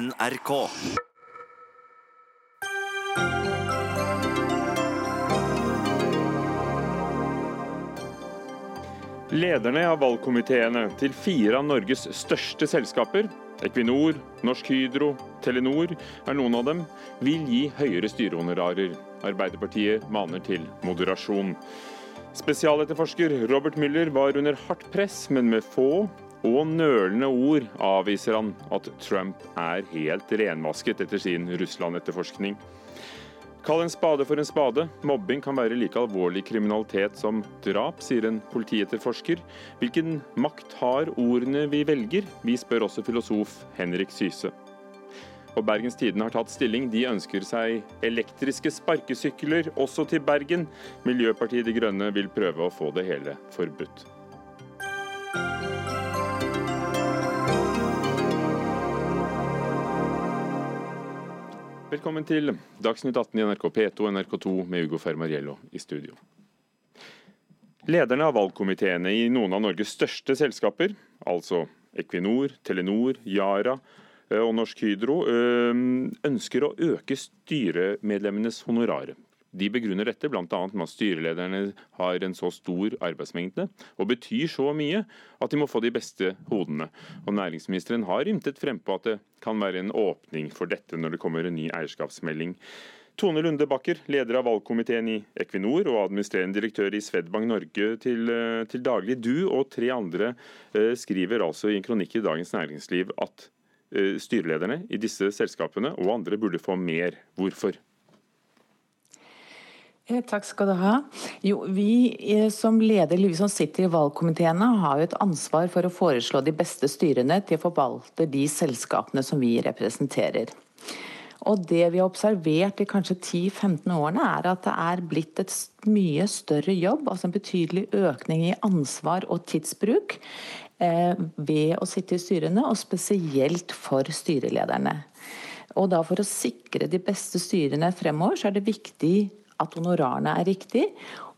NRK. Lederne av valgkomiteene til fire av Norges største selskaper, Equinor, Norsk Hydro, Telenor er noen av dem, vil gi høyere styrehonorarer. Arbeiderpartiet maner til moderasjon. Spesialetterforsker Robert Müller var under hardt press, men med få og nølende ord avviser han at Trump er helt renvasket etter sin Russland-etterforskning. Kall en spade for en spade. Mobbing kan være like alvorlig kriminalitet som drap, sier en politietterforsker. Hvilken makt har ordene vi velger? Vi spør også filosof Henrik Syse. Og Bergens Tidende har tatt stilling. De ønsker seg elektriske sparkesykler også til Bergen. Miljøpartiet De Grønne vil prøve å få det hele forbudt. Velkommen til Dagsnytt 18 i NRK P2 og NRK2 med Ugo Fermariello i studio. Lederne av valgkomiteene i noen av Norges største selskaper, altså Equinor, Telenor, Yara eh, og Norsk Hydro, eh, ønsker å øke styremedlemmenes honorarer. De begrunner dette bl.a. med at styrelederne har en så stor arbeidsmengde og betyr så mye at de må få de beste hodene. Og Næringsministeren har ymtet frempå at det kan være en åpning for dette når det kommer en ny eierskapsmelding. Tone Lunde Bakker, leder av valgkomiteen i Equinor og administrerende direktør i Svedbank Norge til, eh, til daglig. Du og tre andre eh, skriver altså i en kronikk i Dagens Næringsliv at eh, styrelederne i disse selskapene og andre burde få mer. Hvorfor? Eh, takk skal du ha. Jo, vi eh, som leder, vi som sitter i valgkomiteene, har jo et ansvar for å foreslå de beste styrene til å forvalte de selskapene som vi representerer. Og Det vi har observert i kanskje 10-15 årene, er at det er blitt et mye større jobb, altså en betydelig økning i ansvar og tidsbruk eh, ved å sitte i styrene, og spesielt for styrelederne. Og da For å sikre de beste styrene fremover, så er det viktig at honorarene er riktig.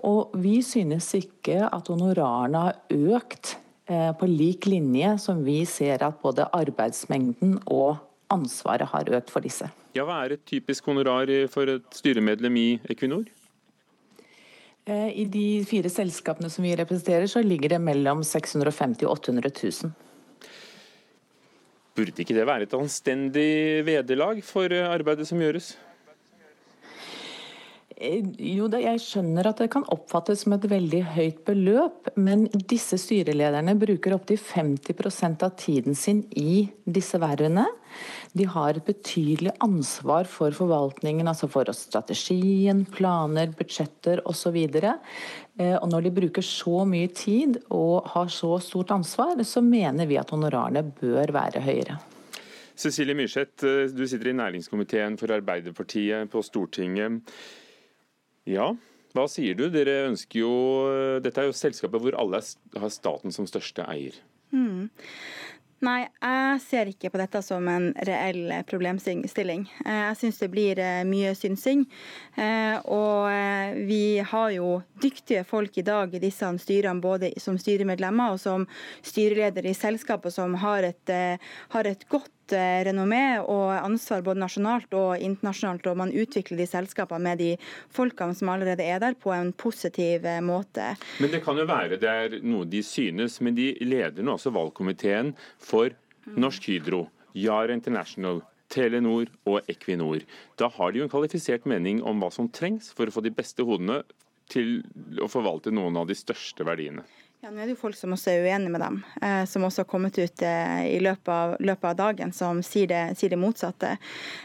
Og vi synes ikke at honorarene har økt eh, på lik linje som vi ser at både arbeidsmengden og ansvaret har økt for disse. Ja, Hva er et typisk honorar for et styremedlem i Equinor? Eh, I de fire selskapene som vi representerer, så ligger det mellom 650 og 800 000. Burde ikke det være et anstendig vederlag for arbeidet som gjøres? Eh, jo, jeg skjønner at det kan oppfattes som et veldig høyt beløp, men disse styrelederne bruker opptil 50% av tiden sin i disse vervene. De har et betydelig ansvar for forvaltningen, altså for strategien, planer, budsjetter osv. Og, eh, og når de bruker så mye tid og har så stort ansvar, så mener vi at honorarene bør være høyere. Cecilie Myrseth, eh, du sitter i næringskomiteen for Arbeiderpartiet på Stortinget. Ja, hva sier du? Dere ønsker jo, Dette er jo selskapet hvor alle har staten som største eier. Mm. Nei, jeg ser ikke på dette som en reell problemstilling. Eh, jeg syns det blir eh, mye synsing. Eh, og vi har jo dyktige folk i dag i disse styrene, både som styremedlemmer og som styreleder i selskapet, som har et, har et godt renommé og ansvar både nasjonalt og internasjonalt, og man utvikler de selskapene med de folkene som allerede er der, på en positiv måte. Men det kan jo være det er noe de synes, men de leder nå også valgkomiteen for Norsk Hydro, Yara International, Telenor og Equinor. Da har de jo en kvalifisert mening om hva som trengs for å få de beste hodene til å forvalte noen av de største verdiene. Ja, nå er det jo folk som også er uenige med dem, eh, som også har kommet ut eh, i løpet av, løpet av dagen, som sier det, sier det motsatte.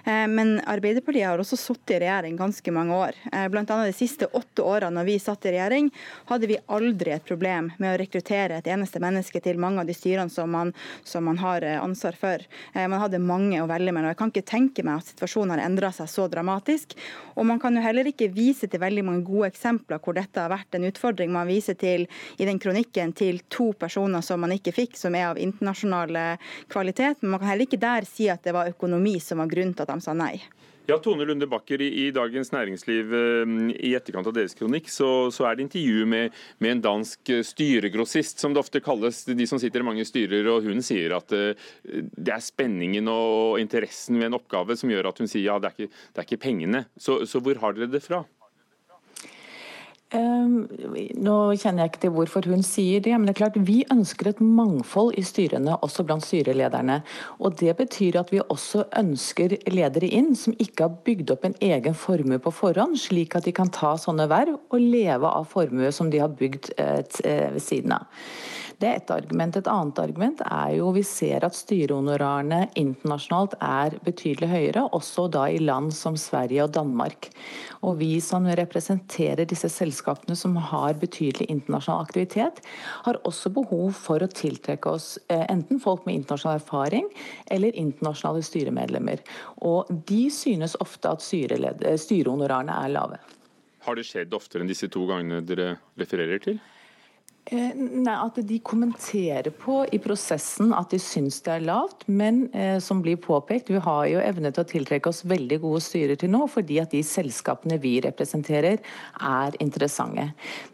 Eh, men Arbeiderpartiet har også sittet i regjering ganske mange år. Eh, annet de siste åtte årene når vi satt i regjering, hadde vi aldri et problem med å rekruttere et eneste menneske til mange av de styrene som man, som man har eh, ansvar for. Eh, man hadde mange å velge mellom. Jeg kan ikke tenke meg at situasjonen har endra seg så dramatisk. Og man kan jo heller ikke vise til veldig mange gode eksempler hvor dette har vært en utfordring. Man viser til i den kronikken kritikken til to personer som man ikke fikk, som er av internasjonal kvalitet. Men man kan heller ikke der si at det var økonomi som var grunnen til at de sa nei. Ja, Tone Lunde Bakker, i, Dagens Næringsliv eh, i etterkant av deres kronikk, så, så er det intervju med, med, en dansk eh, styregrossist, som det ofte kalles, de som sitter i mange styrer. og Hun sier at uh, det er spenningen og interessen ved en oppgave som gjør at hun sier ja, det er ikke, det er ikke pengene. Så, så hvor har dere det fra? Um, nå kjenner jeg ikke til hvorfor hun sier det, men det er klart vi ønsker et mangfold i styrene, også blant styrelederne. Og Det betyr at vi også ønsker ledere inn som ikke har bygd opp en egen formue på forhånd, slik at de kan ta sånne verv og leve av formue som de har bygd eh, eh ved siden av. Det er ett argument. Et annet argument er jo vi ser at styrehonorarene internasjonalt er betydelig høyere, også da i land som Sverige og Danmark. Og vi som representerer disse selskapene som har betydelig internasjonal aktivitet, har også behov for å tiltrekke oss eh, enten folk med internasjonal erfaring eller internasjonale styremedlemmer. Og de synes ofte at styrehonorarene er lave. Har det skjedd oftere enn disse to gangene dere refererer til? Eh, nei, At de kommenterer på i prosessen at de syns det er lavt. Men eh, som blir påpekt, vi har jo evne til å tiltrekke oss veldig gode styrer til nå, fordi at de selskapene vi representerer er interessante.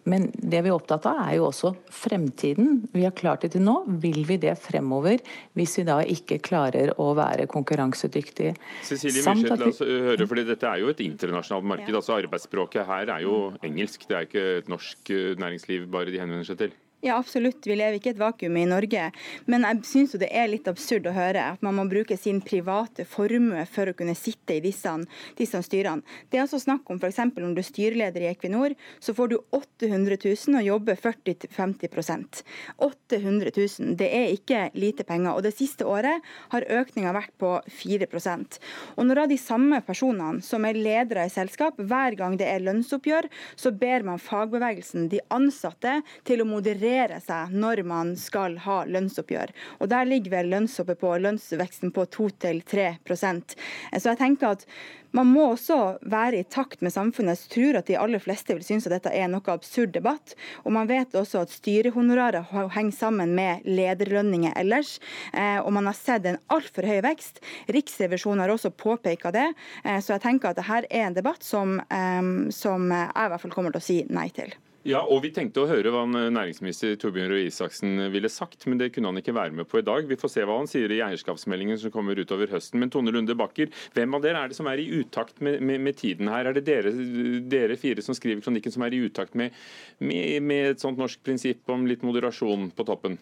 Men det vi er opptatt av er jo også fremtiden. Vi har klart det til nå. Vil vi det fremover hvis vi da ikke klarer å være konkurransedyktige? Cecilie Myrseth, la oss høre, fordi Dette er jo et internasjonalt marked. altså Arbeidsspråket her er jo engelsk. Det er ikke et norsk eh, næringsliv bare de henvender seg til. Ja, absolutt. Vi lever ikke i et vakuum i Norge. Men jeg syns det er litt absurd å høre at man må bruke sin private formue for å kunne sitte i disse, disse styrene. Det er altså snakk om f.eks. om du er styreleder i Equinor, så får du 800 000 og jobber 40-50 800 000, det er ikke lite penger. Og det siste året har økninga vært på 4% Og når de samme personene som er ledere i selskap, hver gang det er lønnsoppgjør, så ber man fagbevegelsen, de ansatte, til å moderere justere seg når man skal ha lønnsoppgjør. Og Der ligger vel lønnsoppet på lønnsveksten på 2-3% Så jeg tenker at man må også være i takt med samfunnet. Jeg tror at de aller fleste vil synes at dette er noe absurd debatt. Og man vet også at styrehonorarer henger sammen med lederlønninger ellers. Eh, og man har sett en altfor høy vekst. Riksrevisjonen har også påpeka det. Eh, så jeg tenker at dette er en debatt som, eh, som jeg i hvert fall kommer til å si nei til. Ja, og Vi tenkte å høre hva næringsminister Torbjørn Røe Isaksen ville sagt, men det kunne han ikke være med på i dag. Vi får se hva han sier i eierskapsmeldingen som kommer utover høsten. Men Tone Lunde Bakker, hvem av dere er det som er i utakt med, med, med tiden her? Er det dere, dere, fire som skriver kronikken som er i utakt med, med et sånt norsk prinsipp om litt moderasjon på toppen?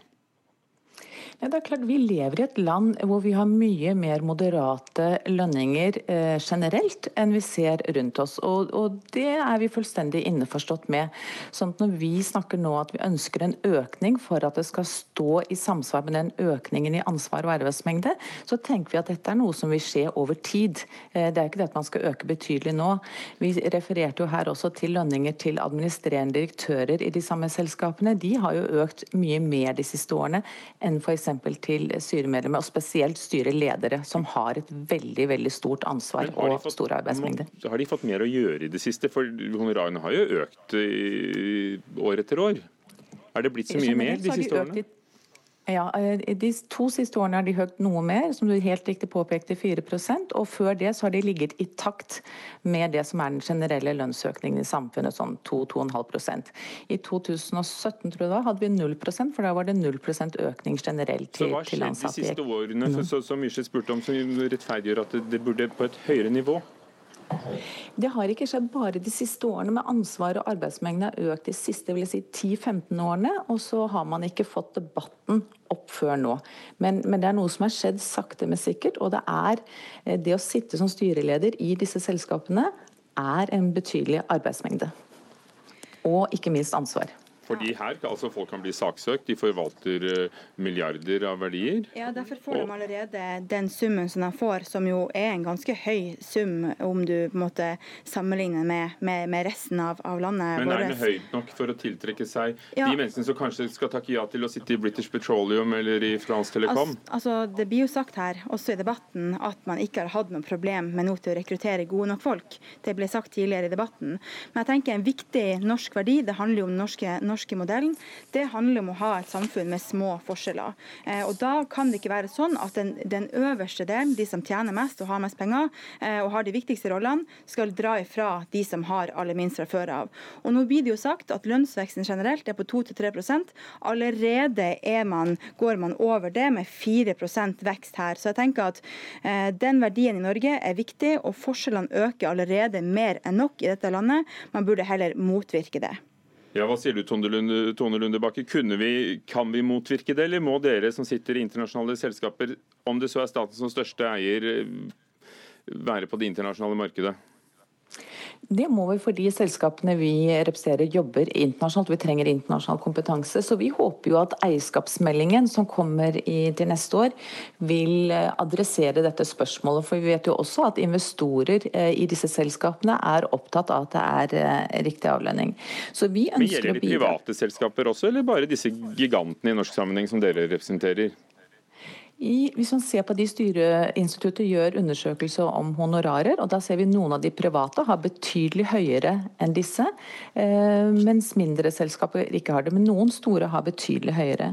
Ja, det er klart Vi lever i et land hvor vi har mye mer moderate lønninger eh, generelt enn vi ser rundt oss. Og, og, Det er vi fullstendig innforstått med. Sånn at Når vi snakker nå at vi ønsker en økning for at det skal stå i samsvar med den økningen i ansvar og arbeidsmengde, så tenker vi at dette er noe som vil skje over tid. Eh, det er ikke det at man skal øke betydelig nå. Vi refererte jo her også til lønninger til administrerende direktører i de samme selskapene. De har jo økt mye mer de siste årene enn f.eks til styremedlemmer, og spesielt styreledere, som har et veldig veldig stort ansvar og fått, arbeidsmengder. arbeidsmengde. Har de fått mer å gjøre i det siste? For honorarene har jo økt år etter år. Er det blitt så mye mer de siste årene? Ja, eh, De to siste årene har de hørt noe mer, som du helt riktig påpekte, 4% og Før det så har de ligget i takt med det som er den generelle lønnsøkningen i samfunnet, sånn 2-2,5% I 2017 tror jeg da, hadde vi 0% for da var det 0 økning generelt til, ansatte. Så Hva skjedde de siste årene, så, så Myrseth spurte om, som rettferdiggjør at det burde på et høyere nivå? Det har ikke skjedd bare de siste årene, men ansvaret og arbeidsmengden har økt de siste si, 10-15 årene. Og så har man ikke fått debatten opp før nå. Men, men, det er noe som har skjedd sakte, men sikkert. Og det er eh, det å sitte som styreleder i disse selskapene er en betydelig arbeidsmengde. Og ikke minst ansvar. Fordi her altså folk kan bli saksøkt, de forvalter eh, milliarder av verdier. Ja, Derfor får de allerede den summen som de får, som jo er en ganske høy sum om du på en måte sammenligner med, med, med resten av, av, landet. Men er den høy nok for å tiltrekke seg ja. de menneskene som kanskje skal takke ja til å sitte i British Petroleum eller i France Telecom? Altså, altså, Det blir jo sagt her, også i debatten, at man ikke har hatt noe problem med noe til å rekruttere gode nok folk. Det ble sagt tidligere i debatten. Men jeg tenker en viktig norsk verdi, det handler jo om norske norske modellen, det handler om å ha et samfunn med små forskjeller. Eh, og Da kan det ikke være sånn at den, den øverste delen, de som tjener mest og har mest penger, eh, og har de viktigste rollene, skal dra ifra de som har aller minst fra før av. Og Nå blir det jo sagt at lønnsveksten generelt er på 2-3% Allerede man, går man over det med 4% vekst her. Så jeg tenker at eh, den verdien i Norge er viktig, og forskjellene øker allerede mer enn nok i dette landet. Man burde heller motvirke det. Ja, Hva sier du, Tone Lunde, Tone Bakke? Vi, kan vi motvirke det, eller må dere som sitter i internasjonale selskaper, om det så er staten som største eier, være på det internasjonale markedet? Det må vi fordi selskapene vi representerer jobber internasjonalt. Vi trenger internasjonal kompetanse. Så vi håper jo at eierskapsmeldingen som kommer i, til neste år, vil eh, adressere dette spørsmålet. For vi vet jo også at investorer eh, i disse selskapene er opptatt av at det er eh, riktig avlønning. Så vi ønsker Men Gjelder det private selskaper også, eller bare disse gigantene i norsk sammenheng som dere representerer? I, hvis man ser på de Styreinstituttet gjør undersøkelser om honorarer, og da ser vi noen av de private har betydelig høyere enn disse, eh, mens mindre selskaper ikke har det. Men noen store har betydelig høyere.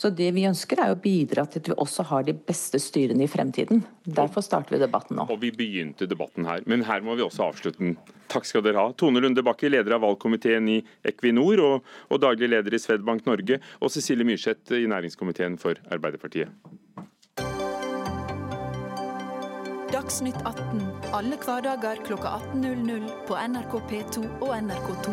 Så det vi ønsker er å bidra til at vi også har de beste styrene i fremtiden. Derfor starter vi debatten nå. Og vi begynte debatten her, men her må vi også avslutte den. Takk skal dere ha. Tone Lunde Bakke, leder av valgkomiteen i Equinor og, og daglig leder i Svedbank Norge, og Cecilie Myrseth i næringskomiteen for Arbeiderpartiet. Dagsnytt 18 alle hverdager kl 18.00 på NRK P2 og NRK2.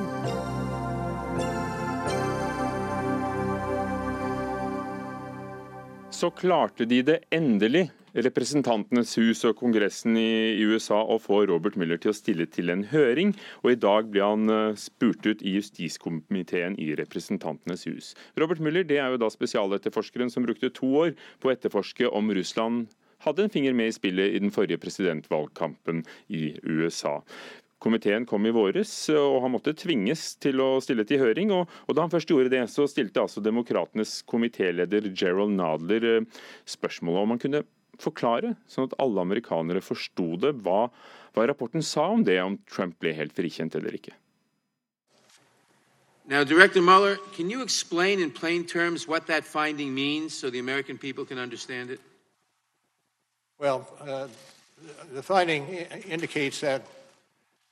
så klarte de det endelig, Representantenes hus og Kongressen i USA, å få Robert Mueller til å stille til en høring. Og i dag ble han eh, spurt ut i justiskomiteen i Representantenes hus. Robert Mueller det er jo da spesialetterforskeren som brukte to år på å etterforske om Russland hadde en finger med i spillet i den forrige presidentvalgkampen i USA. Komiteen kom i våres, og han måtte tvinges til å stille til høring. Og, og da han først gjorde det, så stilte altså Demokratenes komitéleder Gerald Nadler eh, spørsmålet om han kunne forklare, sånn at alle amerikanere forsto det, hva, hva rapporten sa om det, om Trump ble helt frikjent eller ikke. Now, Director Mueller, can you explain in plain terms what that finding means so the American people can understand it? Well, uh, the finding indicates that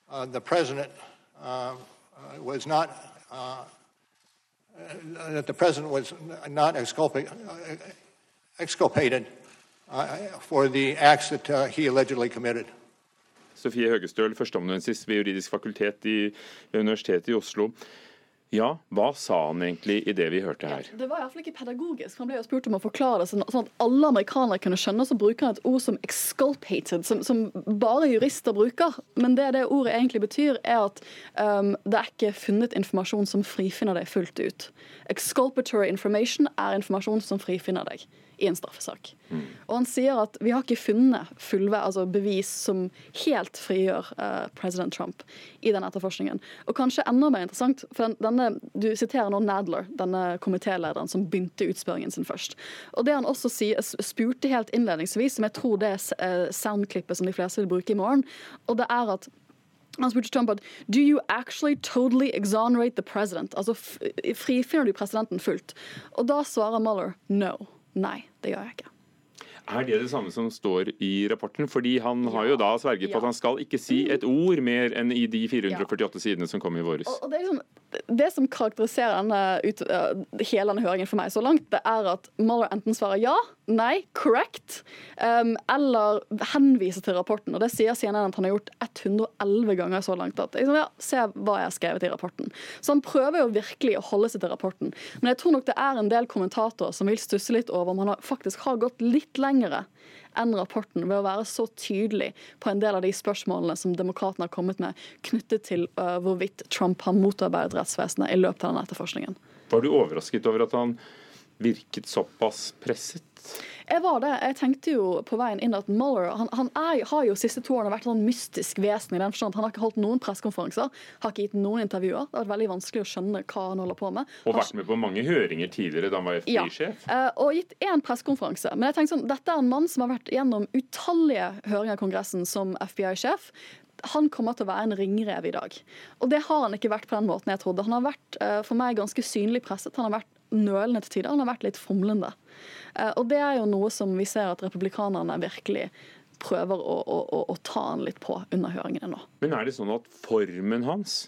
uh, the president uh, uh was not uh, uh, that the president was not exculpa exculpated for the acts that he allegedly committed. Sofie Høgestøl, førsteamanuensis ved Juridisk fakultet i Universitetet i Oslo. Ja, hva sa han egentlig i det vi hørte her? Det var iallfall ikke pedagogisk. Han ble jo spurt om å forklare det sånn, sånn at alle amerikanere kunne skjønne. Så bruker han et ord som 'exculpated', som, som bare jurister bruker. Men det det ordet egentlig betyr, er at um, det er ikke funnet informasjon som frifinner deg fullt ut. Exculpatory information er informasjon som frifinner deg i en straffesak. Mm. Og han sier at vi har ikke funnet fullve, altså bevis som helt frigjør uh, president Trump i den etterforskningen. Og kanskje enda mer interessant, for den, denne, du siterer nå Nadler, denne komitélederen som begynte utspørringen sin først. Og det han også sier, spurte helt innledningsvis, som jeg tror det er uh, soundklippet som de fleste vil bruke i morgen, og det er at han spurte Trump at Do you actually totally exonerate the president? Altså frifinner du presidenten fullt? Og da svarer Mueller no. Nei, det gjør jeg ikke. Er det det samme som står i rapporten? Fordi han har jo da sverget på at han skal ikke si et ord mer enn i de 448 sidene som kom i våres. Og det er liksom det som karakteriserer denne, ut, hele denne høringen for meg så langt, det er at Mueller enten svarer ja, nei, correct, um, eller henvise til rapporten. Og det sier CNN at han har gjort 111 ganger så langt. at liksom, ja, Se hva jeg har skrevet i rapporten. Så han prøver jo virkelig å holde seg til rapporten. Men jeg tror nok det er en del kommentatorer som vil stusse litt over om han faktisk har gått litt lengre enn rapporten ved å være så tydelig på en del av de spørsmålene som demokratene har kommet med knyttet til uh, hvorvidt Trump har motarbeidet rettsvesenet i løpet av denne etterforskningen. Var du overrasket over at han virket såpass presset? Jeg var det. Jeg tenkte jo på veien inn at Mueller han, han er, har jo siste to årene vært en sånn mystisk vesen i den forstand han har ikke holdt noen pressekonferanser, har ikke gitt noen intervjuer. Det har vært veldig vanskelig å skjønne hva han holder på med. Og vært med på mange høringer tidligere da han var FBI-sjef. Ja, eh, og gitt én pressekonferanse. Men jeg tenkte sånn, dette er en mann som har vært gjennom utallige høringer i Kongressen som FBI-sjef han kommer til å være en ringrev i dag. Og det har han ikke vært på den måten jeg trodde. Han har vært for meg ganske synlig presset. Han har vært nølende til tider. Han har vært litt fomlende. Og det er jo noe som vi ser at republikanerne virkelig prøver å, å, å, å ta han litt på under høringene nå. Men er det sånn at formen hans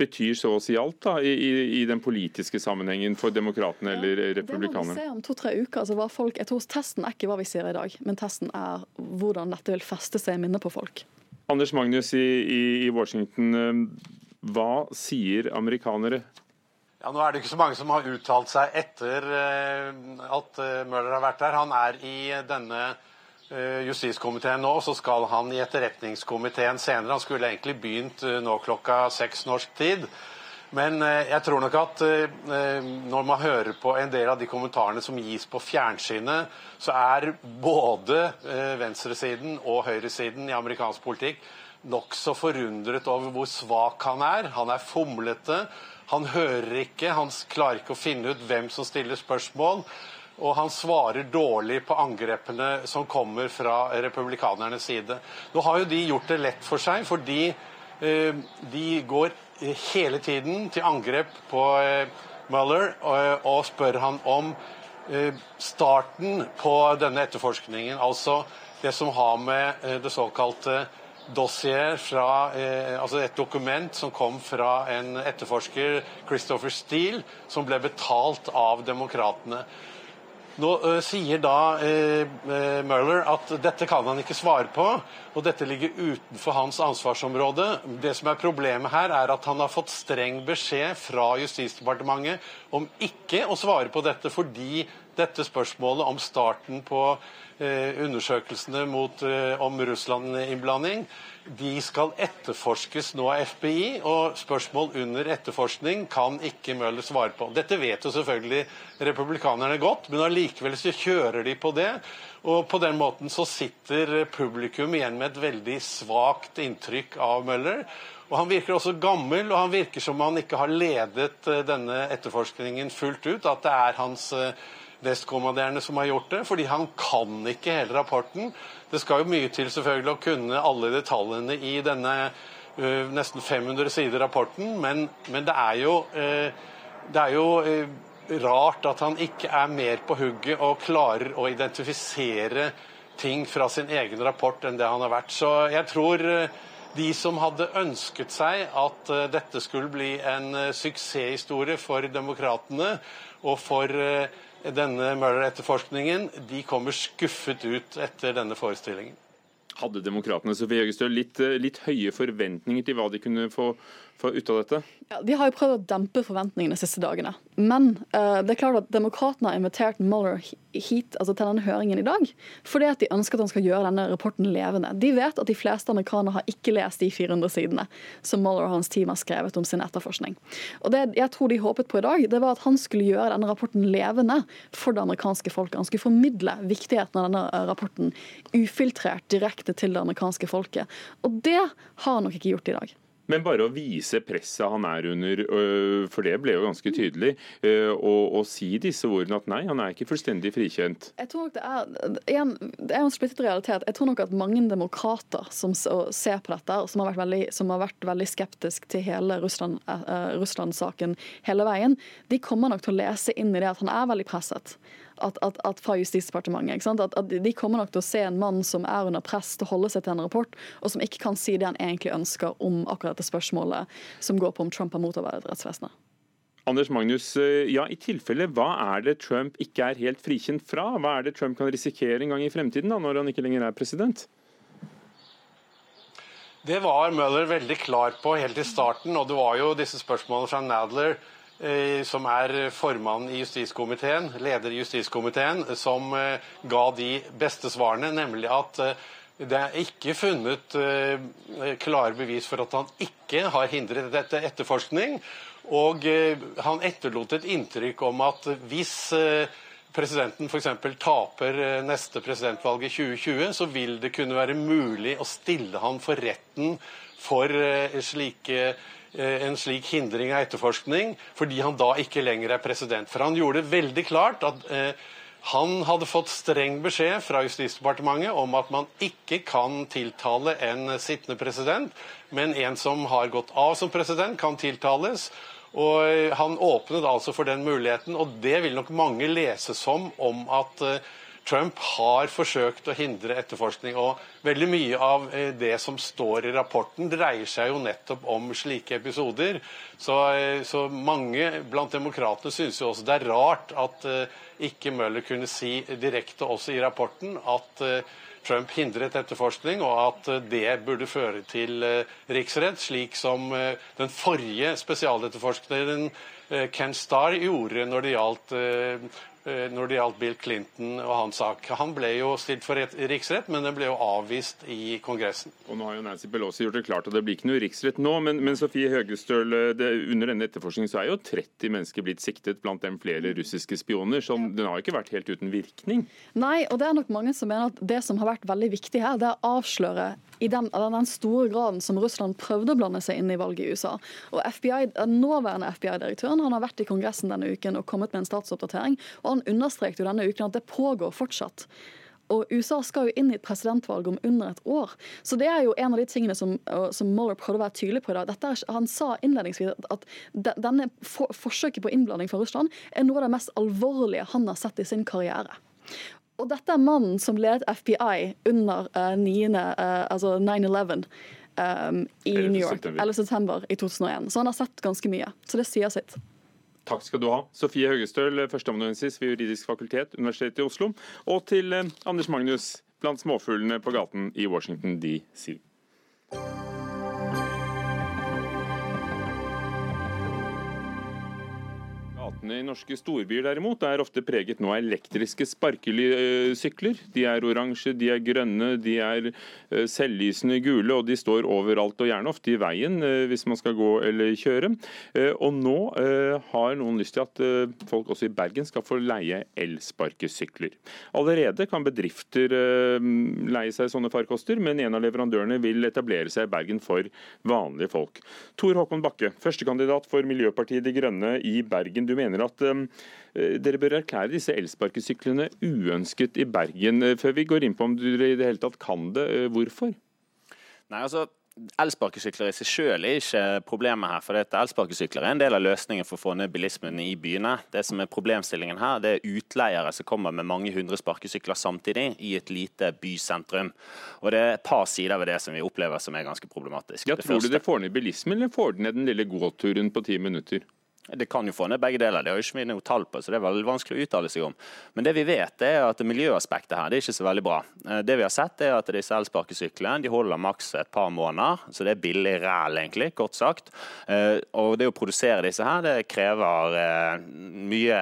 betyr så å si alt da, i, i den politiske sammenhengen for demokratene ja, eller republikanerne? Det må vi se om to-tre uker. Altså, hva folk, jeg tror Testen er ikke hva vi sier i dag, men testen er hvordan dette vil feste seg i minnet på folk. Anders Magnus i, i, i Washington, eh, hva sier amerikanere? Ja, nå er det ikke så mange som har uttalt seg etter uh, at uh, Møller har vært der. Han er i denne Eh, justiskomiteen nå, så skal han i etterretningskomiteen senere. Han skulle egentlig begynt eh, nå klokka seks norsk tid. Men eh, jeg tror nok at når man hører på en del av de kommentarene som gis på fjernsynet, så er både venstresiden og høyresiden i amerikansk politikk nokså forundret over hvor svak han er. Han er fomlete. Han hører ikke, han klarer ikke å finne ut hvem som stiller spørsmål og han svarer dårlig på angrepene som kommer fra republikanernes side. Nå har jo de gjort det lett for seg, fordi eh, de går hele tiden til angrep på eh, Mueller og, og spør han om eh, starten på denne etterforskningen. Altså det som har med eh, det såkalte dossier fra eh, Altså et dokument som kom fra en etterforsker, Christopher Steele, som ble betalt av demokratene. Nå eh, sier da eh, Mueller at dette kan han ikke svare på, og dette ligger utenfor hans ansvarsområde. Det som er Problemet her er at han har fått streng beskjed fra Justisdepartementet om ikke å svare på dette, fordi dette spørsmålet om starten på eh, undersøkelsene mot, om Russland-innblanding de skal etterforskes nå av FBI, og spørsmål under etterforskning kan ikke Møller svare på. Dette vet jo selvfølgelig republikanerne godt, men allikevel så kjører de på det. Og på den måten så sitter publikum igjen med et veldig svakt inntrykk av Møller. Og Han virker også gammel, og han virker som han ikke har ledet eh, denne etterforskningen fullt ut. At det er hans nestkommanderende som har gjort det, fordi han kan ikke hele rapporten. Det skal jo mye til selvfølgelig å kunne alle detaljene i denne uh, nesten 500 sider rapporten, men, men det er jo, uh, det er jo uh, rart at han ikke er mer på hugget og klarer å identifisere ting fra sin egen rapport enn det han har vært. Så jeg tror de som hadde ønsket seg at dette skulle bli en suksesshistorie for demokratene og for denne Møller-etterforskningen, de kommer skuffet ut etter denne forestillingen. Hadde demokratene Sofie Høgestøl litt, litt høye forventninger til hva de kunne få få ut av dette? Ja, de har jo prøvd å dempe forventningene de siste dagene. Men uh, det er klart at demokratene har invitert Mueller hit altså til denne høringen i dag fordi at de ønsker at han skal gjøre denne rapporten levende. De vet at de fleste amerikanere har ikke lest de 400 sidene som Mueller og hans team har skrevet om sin etterforskning. Og Det jeg tror de håpet på i dag, det var at han skulle gjøre denne rapporten levende for det amerikanske folket. Han skulle formidle viktigheten av denne eh, rapporten ufiltrert direkte til det amerikanske folket. Og det har han nok ikke gjort i dag. Men bare å vise presset han er under, for det ble jo ganske tydelig, og, og si disse ordene at nei, han er ikke fullstendig frikjent. Jeg tror nok Det er igjen, det er en splittet realitet. Jeg tror nok at mange demokrater som ser på dette, som har vært veldig, som har vært veldig skeptisk til hele Russland-saken Russland hele veien, de kommer nok til å lese inn i det at han er veldig presset at, at, at fra Justisdepartementet. At, at, De kommer nok til å se en mann som er under press til å holde seg til en rapport, og som ikke kan si det han egentlig ønsker om akkurat dette spørsmålet som går på om Trump har motarbeidet rettsvesenet. Anders Magnus, eh, ja, i tilfelle, Hva er det Trump ikke er helt frikjent fra? Hva er det Trump kan risikere en gang i fremtiden, da, når han ikke lenger er president? Det var Mueller veldig klar på helt i starten, og det var jo disse spørsmålene fra Nadler som er formann i justiskomiteen, leder i justiskomiteen, som eh, ga de beste svarene, nemlig at eh, det er ikke funnet klare bevis for at han ikke har hindret dette etterforskning. Og han etterlot et inntrykk om at hvis presidenten f.eks. taper neste presidentvalg i 2020, så vil det kunne være mulig å stille han for retten for slike Eh, en slik hindring av etterforskning, fordi han da ikke lenger er president. For han gjorde det veldig klart at eh, Han hadde fått streng beskjed fra Justisdepartementet om at man ikke kan tiltale en sittende president, men en som har gått av som president, kan tiltales. Og Han åpnet altså for den muligheten, og det vil nok mange lese som om at eh, Trump har forsøkt å hindre etterforskning. og Veldig mye av eh, det som står i rapporten, dreier seg jo nettopp om slike episoder. Så, eh, så mange blant demokratene syns jo også det er rart at uh, ikke Møller kunne si direkte også i rapporten at Trump hindret etterforskning, og at det burde føre til riksrett, slik som den forrige spesialetterforskeren Ken Starr gjorde når det gjaldt Eh, når det gjaldt Bill Clinton og hans sak. Han ble jo stilt for riksrett, men den ble jo avvist i Kongressen. Og Nå har jo Nancy Pelosi gjort det klart at det blir ikke noe riksrett nå, men, men Sofie Høgestøl, det, under denne etterforskningen så er jo 30 mennesker blitt siktet, blant dem flere russiske spioner. så Den har jo ikke vært helt uten virkning? Nei, og det er nok mange som mener at det som har vært veldig viktig her, det er å avsløre i den, den, store graden som Russland prøvde å blande seg inn i valget i USA. Og FBI, Den nåværende FBI-direktøren han har vært i Kongressen denne uken og kommet med en statsoppdatering. og han understreket jo denne uken at det pågår fortsatt. Og USA skal jo inn i et presidentvalg om under et år. Så det er jo en av de tingene som, som Mueller prøvde å være tydelig på i dag. Er, han sa innledningsvis at denne for, forsøket på innblanding fra Russland er noe av det mest alvorlige han har sett i sin karriere. Og dette er mannen som ledet FBI under uh, 9, uh, altså 9-11 um, i New York, eller september i 2001. Så han har sett ganske mye. Så det sier sitt. Takk skal du ha. Sofie Høgestøl, førsteamanuensis ved Juridisk fakultet, Universitetet i Oslo. Og til eh, Anders Magnus blant småfuglene på gaten i Washington DC. Gatene i norske storbyer derimot er ofte preget nå av elektriske sparkesykler. De er oransje, de er grønne, de er eh, selvlysende gule, og de står overalt og gjerne ofte i veien eh, hvis man skal gå eller kjøre. Eh, og nå har noen lyst til at folk også i Bergen skal få leie elsparkesykler. Allerede kan bedrifter leie seg sånne farkoster, men en av leverandørene vil etablere seg i Bergen for vanlige folk. Tor Håkon Bakke, førstekandidat for Miljøpartiet De Grønne i Bergen. Du mener mener at um, eh, dere bør erklære disse elsparkesyklene uønsket i Bergen. Eh, før vi går inn på om dere i det hele tatt kan det, eh, hvorfor? Nei, altså Elsparkesykler i seg selv er ikke problemet her. for Elsparkesykler er en del av løsningen for å få ned bilismen i byene. Det som er Problemstillingen her, det er utleiere som kommer med mange hundre sparkesykler samtidig i et lite bysentrum. Og Det er et par sider ved det som vi opplever som er ganske problematisk. Ja, tror du det får ned bilismen, eller får det ned den lille gåturen på ti minutter? Det kan jo få ned begge deler, det har ikke vi noe tall på, så det er veldig vanskelig å uttale seg om. Men det vi vet er at miljøaspektet her det er ikke så veldig bra. Eh, det vi har sett er at disse elsparkesyklene de holder maks et par måneder, så det er billig ræl egentlig, kort sagt. Eh, og det å produsere disse her det krever eh, mye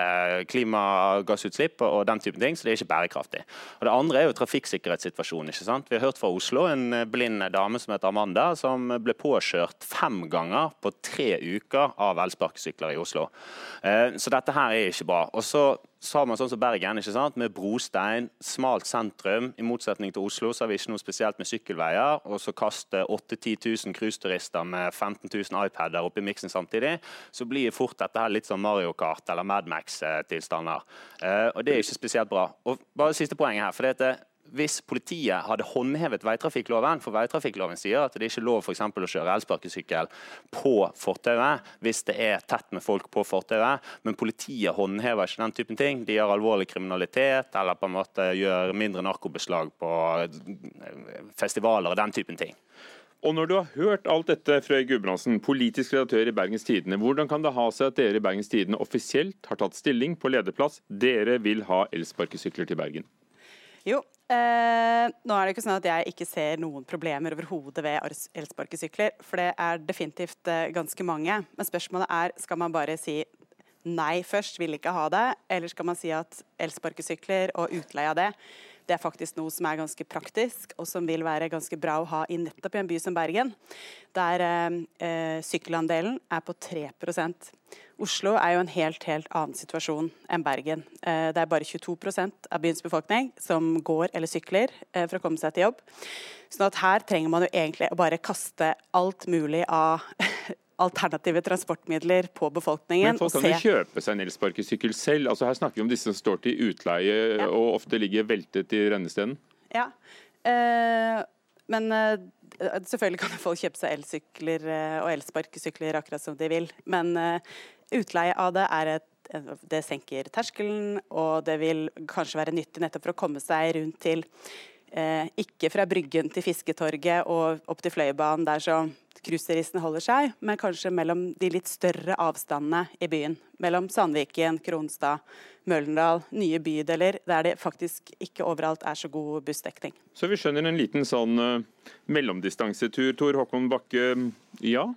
klimagassutslipp og den type ting, så det er ikke bærekraftig. Og Det andre er jo trafikksikkerhetssituasjonen. ikke sant? Vi har hørt fra Oslo en blind dame som heter Amanda, som ble påkjørt fem ganger på tre uker av elsparkesykler i Oslo. Eh, så dette her er ikke bra. Og så har man sånn som Bergen, ikke sant? med brostein, smalt sentrum. I motsetning til Oslo så har vi ikke noe spesielt med sykkelveier. Og så kaster 8000-10 000 cruiseturister med 15 000 iPader oppi miksen samtidig, så blir fort dette her litt sånn Mario Kart eller Mad Max-tilstander. Eh, og det er ikke spesielt bra. Og bare siste poenget her. for det er hvis politiet hadde håndhevet veitrafikkloven, for veitrafikkloven sier at det ikke er lov for å kjøre elsparkesykkel på fortauet hvis det er tett med folk på fortauet, men politiet håndhever ikke den typen ting. De gjør alvorlig kriminalitet eller på en måte gjør mindre narkobeslag på festivaler og den typen ting. Og når du har hørt alt dette, Frøy Gudbrandsen, politisk redaktør i Bergens Tidende, hvordan kan det ha seg at dere i Bergens Tidende offisielt har tatt stilling på lederplass? Dere vil ha elsparkesykler til Bergen? Jo, eh, nå er det ikke sånn at jeg ikke ser noen problemer overhodet ved elsparkesykler, for det er definitivt eh, ganske mange. Men spørsmålet er skal man bare si nei først, vil ikke ha det, eller skal man si at elsparkesykler og utleie av det det er faktisk noe som er ganske praktisk, og som vil være ganske bra å ha i nettopp i en by som Bergen, der eh, eh sykkelandelen er på 3% Oslo er jo en helt helt annen situasjon enn Bergen. Eh, det er bare 22% av byens befolkning som går eller sykler eh, for å komme seg til jobb. Sånn at her trenger man jo egentlig å bare kaste alt mulig av alternative transportmidler på befolkningen. Men folk kan jo kjøpe seg en elsparkesykkel selv. Altså Her snakker vi om disse som står til utleie ja. og ofte ligger veltet i rennestenen. Ja, eh, men eh, selvfølgelig kan folk kjøpe seg elsykler eh, og elsparkesykler akkurat som de vil. Men eh, utleie av det er et det senker terskelen, og det vil kanskje være nyttig nettopp for å komme seg rundt til eh, ikke fra Bryggen til Fisketorget og opp til Fløibanen, der så cruiseristene holder seg, men kanskje mellom de litt større avstandene i byen. Mellom Sandviken, Kronstad, Møllendal, nye bydeler der det faktisk ikke overalt er så god bussdekning. Så vi skjønner en liten sånn uh, mellomdistansetur, Tor Håkon Bakke. Ja,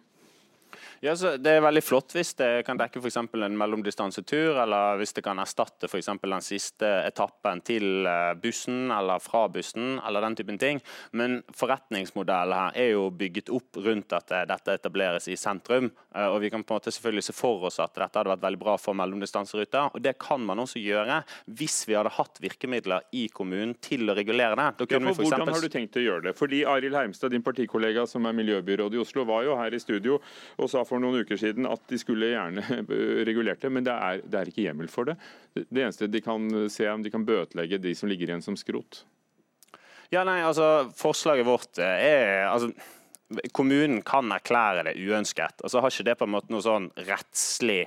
ja, det er veldig flott hvis det kan dekke f.eks. en mellomdistansetur, eller hvis det kan erstatte f.eks. den siste etappen til eh, bussen eller fra bussen, eller den typen ting. Men forretningsmodellen her er jo bygget opp rundt at eh, dette etableres i sentrum. Eh, og Vi kan på en måte selvfølgelig se for oss at dette hadde vært veldig bra for mellomdistanseruter. Og det kan man også gjøre hvis vi hadde hatt virkemidler i kommunen til å regulere det. Ja, for hvordan har du tenkt å gjøre det? Fordi Arild Heimstad, din partikollega som er miljøbyråd i Oslo, var jo her i studio og sa for noen uker siden at de skulle gjerne regulert det, men det er, det er ikke hjemmel for det. Det eneste de kan se om de kan bøtelegge de som ligger igjen som skrot. Ja, nei, altså Forslaget vårt er altså, Kommunen kan erklære det uønsket. og så har ikke det på en måte noe sånn rettslig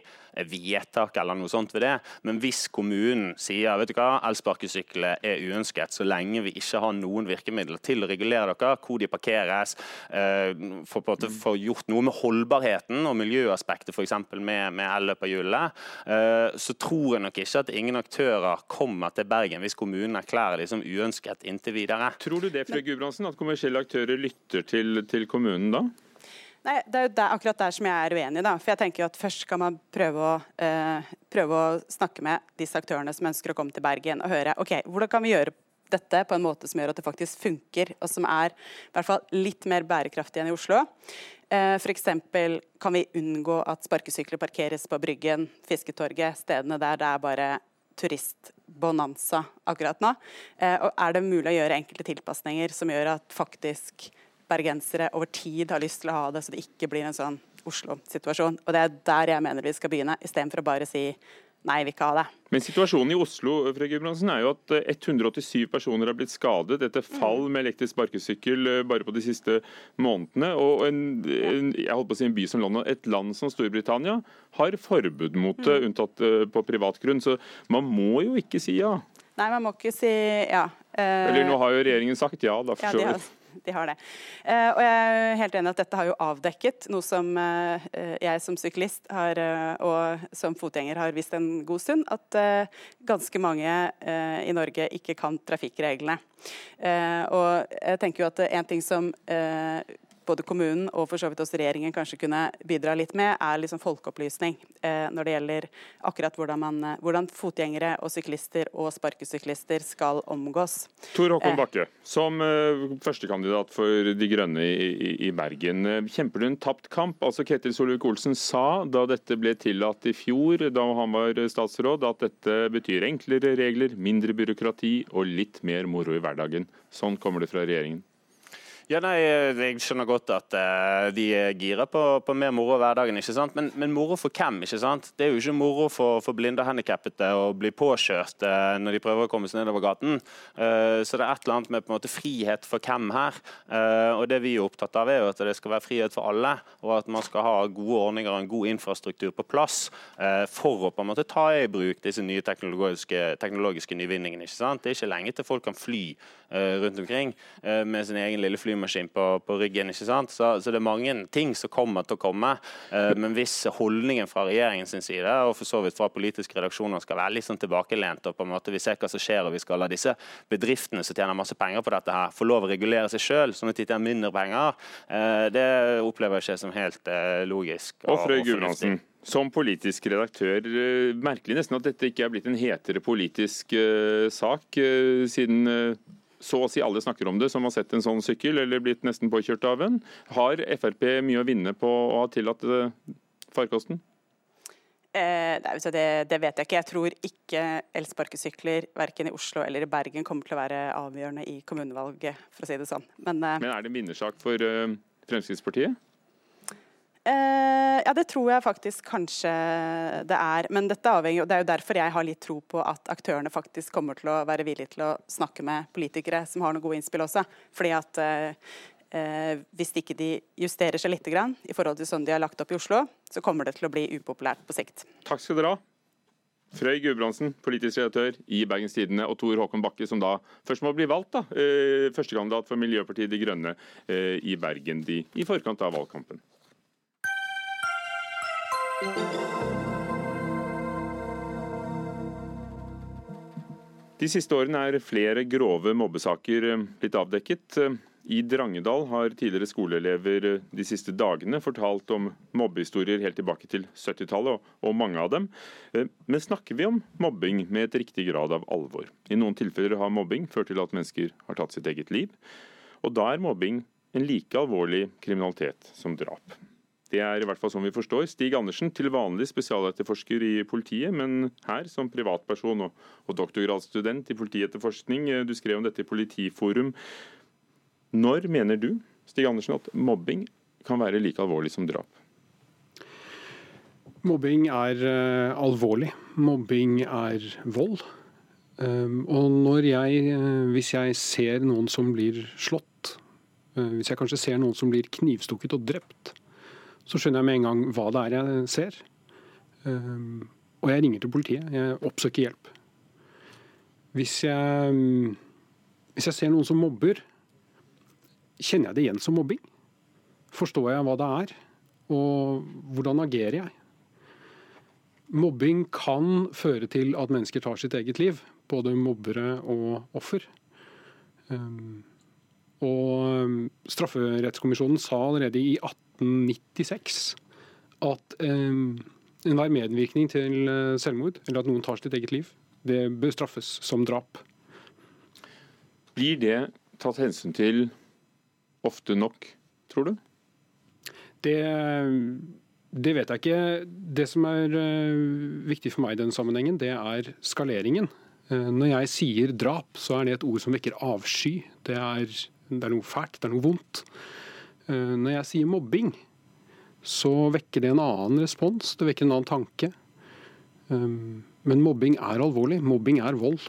vedtak eller noe sånt ved det. Men hvis kommunen sier vet du hva, elsparkesykler er uønsket, så lenge vi ikke har noen virkemidler til å regulere dere, hvor de parkeres, eh, for å få gjort noe med holdbarheten og miljøaspektet f.eks. med, med elløperhjulene, eh, så tror jeg nok ikke at ingen aktører kommer til Bergen hvis kommunen erklærer de som uønsket inntil videre. Tror du det, Fred Gudbrandsen, at kommersielle aktører lytter til, til kommunen da? Nei, Det er jo der, akkurat der som jeg er uenig. da. For jeg tenker jo at Først skal man prøve å, eh, prøve å snakke med disse aktørene som ønsker å komme til Bergen, og høre ok, hvordan kan vi gjøre dette på en måte som gjør at det faktisk funker, og som er i hvert fall litt mer bærekraftig enn i Oslo. Eh, F.eks. kan vi unngå at sparkesykler parkeres på Bryggen, Fisketorget, stedene der det er bare turistbonanza akkurat nå. Eh, og er det mulig å gjøre enkelte tilpasninger som gjør at faktisk bergensere over tid har lyst til å ha det, så det ikke blir en sånn Oslo-situasjon. Og Det er der jeg mener vi skal begynne, istedenfor å bare si nei, vi ikke ha det. Men situasjonen i Oslo Gudbrandsen, er jo at 187 eh, personer har blitt skadet etter fall med elektrisk sparkesykkel eh, bare på de siste månedene. Og en, en, jeg holdt på å si en by som London, et land som Storbritannia, har forbud mot det, mm. unntatt eh, på privat grunn. Så man må jo ikke si ja. Nei, man må ikke si ja. Eller nå har jo regjeringen sagt ja, da for så vidt de har det. Uh, og jeg er helt enig at dette har jo avdekket noe som uh, jeg som syklist har, og som fotgjenger har visst en god stund, at ganske mange i Norge ikke kan trafikkreglene. og jeg tenker jo at en ting som både kommunen og for så vidt også regjeringen kanskje kunne bidra litt med, er liksom folkeopplysning eh, når det gjelder akkurat hvordan, man, eh, hvordan, fotgjengere og syklister og sparkesyklister skal omgås. Tor Håkon eh, Bakke, som eh, førstekandidat for De Grønne i, i, i Bergen. Eh, kjemper du en tapt kamp? Altså Ketil Solvik-Olsen sa da dette ble tillatt i fjor, da han var statsråd, at dette betyr enklere regler, mindre byråkrati og litt mer moro i hverdagen. Sånn kommer det fra regjeringen. Ja, nei, Jeg skjønner godt at uh, de er gira på, på, mer moro hverdagen. ikke sant? Men, men, moro for hvem? ikke sant? Det er jo ikke moro for, for blinde og handikappede å bli påkjørt uh, når de prøver å komme seg nedover gaten. Uh, så det er et eller annet med på en måte frihet for hvem her. og Det vi er opptatt av, er jo at det skal være frihet for alle, og at man skal ha gode ordninger og en god infrastruktur på plass for å på en måte ta i bruk disse nye teknologiske, teknologiske nyvinningene. ikke sant? Det er ikke lenge til folk kan fly rundt omkring med sin egen lille flymaskin flymaskin på, på ryggen. ikke sant? Så, så, det er mange ting som kommer til å komme. Eh, men hvis holdningen fra regjeringens side og for så vidt fra politiske redaksjoner skal være litt sånn tilbakelent, og på en måte vi ser hva som skjer, og vi skal la disse bedriftene som tjener masse penger på dette, her, få lov å regulere seg sjøl, sånn at de tjener mindre penger, eh, det opplever jeg ikke som helt eh, logisk. Og, og Frøy Gudbrandsen, som politisk redaktør, eh, merkelig nesten at dette ikke er blitt en hetere politisk uh, sak, uh, siden så å si alle snakker om det, som har sett en sånn sykkel eller blitt nesten påkjørt av en. Har Frp mye å vinne på å ha tillatt eh, farkosten? Eh, det, det, vet jeg ikke. Jeg tror ikke elsparkesykler verken i Oslo eller i Bergen kommer til å være avgjørende i kommunevalget, for å si det sånn. Men, eh, Men er det en vinnersak for eh, Fremskrittspartiet? Eh, ja, det tror jeg faktisk kanskje det er. Men dette avhenger, det er jo derfor jeg har litt tro på at aktørene faktisk kommer til å være villige til å snakke med politikere som har noen gode innspill også. Fordi at uh, uh, hvis ikke de justerer seg litt grann, i forhold til sånn de har lagt opp i Oslo, så kommer det til å bli upopulært på sikt. Takk skal dere ha. Frøy Gudbrandsen, politisk redaktør i Bergens Tidende, og Tor Håkon Bakke, som da først må bli valgt. da, Førstekandidat for Miljøpartiet De Grønne i Bergen de, i forkant av valgkampen. De siste årene er flere grove mobbesaker eh, blitt avdekket. I Drangedal har tidligere skoleelever eh, de siste dagene fortalt om mobbehistorier helt tilbake til 70-tallet, og mange av dem. Eh, men snakker vi om mobbing med et riktig grad av alvor? I noen tilfeller har mobbing ført til at mennesker har tatt sitt eget liv. Og da er mobbing en like alvorlig kriminalitet som drap. Det er i hvert fall sånn vi forstår. Stig Andersen, til vanlig spesialetterforsker i politiet, men her som privatperson og, og doktorgradsstudent i politietterforskning. Du skrev om dette i Politiforum. Når mener du, Stig Andersen, at mobbing kan være like alvorlig som drap? Mobbing er uh, alvorlig. Mobbing er vold. Um, og jeg, uh, hvis jeg ser noen som blir slått, uh, hvis jeg kanskje ser noen som blir knivstukket og drept, så skjønner jeg med en gang hva det er jeg ser. Um, og jeg ringer til politiet. Jeg oppsøker hjelp. Hvis jeg, hvis jeg ser noen som mobber, kjenner jeg det igjen som mobbing? Forstår jeg hva det er? Og hvordan agerer jeg? Mobbing kan føre til at mennesker tar sitt eget liv. Både mobbere og offer. Um, og Strafferettskommisjonen sa allerede i 18 1996 at eh, enhver medvirkning til eh, selvmord, eller at noen tar sitt eget liv, det bør straffes som drap. Blir det tatt hensyn til ofte nok, tror du? Det, det vet jeg ikke. Det som er uh, viktig for meg i den sammenhengen, det er skaleringen. Når jeg sier drap, så er det et ord som vekker avsky. Det er, det er noe fælt, det er noe vondt. Eh, når jeg sier mobbing, så vekker det en annen respons, det vekker en annen tanke. Eh, men mobbing er alvorlig. Mobbing er vold.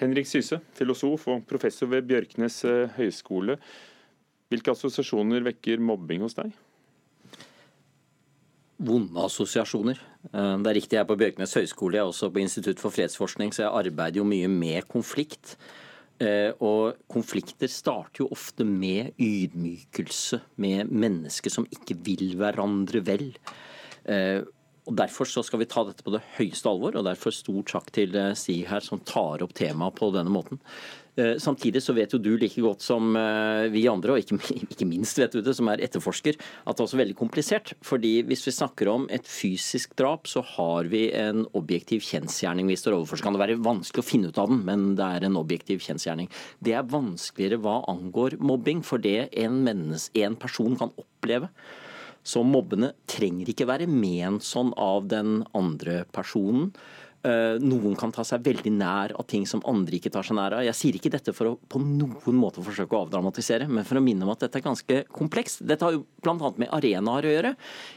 Henrik Syse, filosof og professor ved Bjørknes eh, høgskole. Hvilke assosiasjoner vekker mobbing hos deg? Vonde assosiasjoner. Det er riktig, jeg er på Bjørknes høgskole, jeg er også på Institutt for fredsforskning, så jeg arbeider jo mye med konflikt. Eh, og konflikter starter jo ofte med ydmykelse, med mennesker som ikke vil hverandre vel. Eh, og Derfor så skal vi ta dette på det høyeste alvor, og derfor stor takk til eh, Stig her som tar opp temaet på denne måten. Eh, samtidig så vet jo du like godt som eh, vi andre, og ikke, minst vet du det, som er etterforsker, at det er også veldig komplisert. Fordi hvis vi snakker om et fysisk drap, så har vi en objektiv kjensgjerning vi står overfor. Så kan det være vanskelig å finne ut av den, men det er en objektiv kjensgjerning. Det er vanskeligere hva angår mobbing, for det en, menneske, en person kan oppleve som mobbende, trenger ikke være ment sånn av den andre personen. Eh, noen kan ta seg veldig nær av ting som andre ikke tar seg nær av. Jeg sier ikke dette for å på noen måte forsøke å avdramatisere, men for å minne om at dette er ganske komplekst. Dette har jo bl.a. med arenaer å gjøre.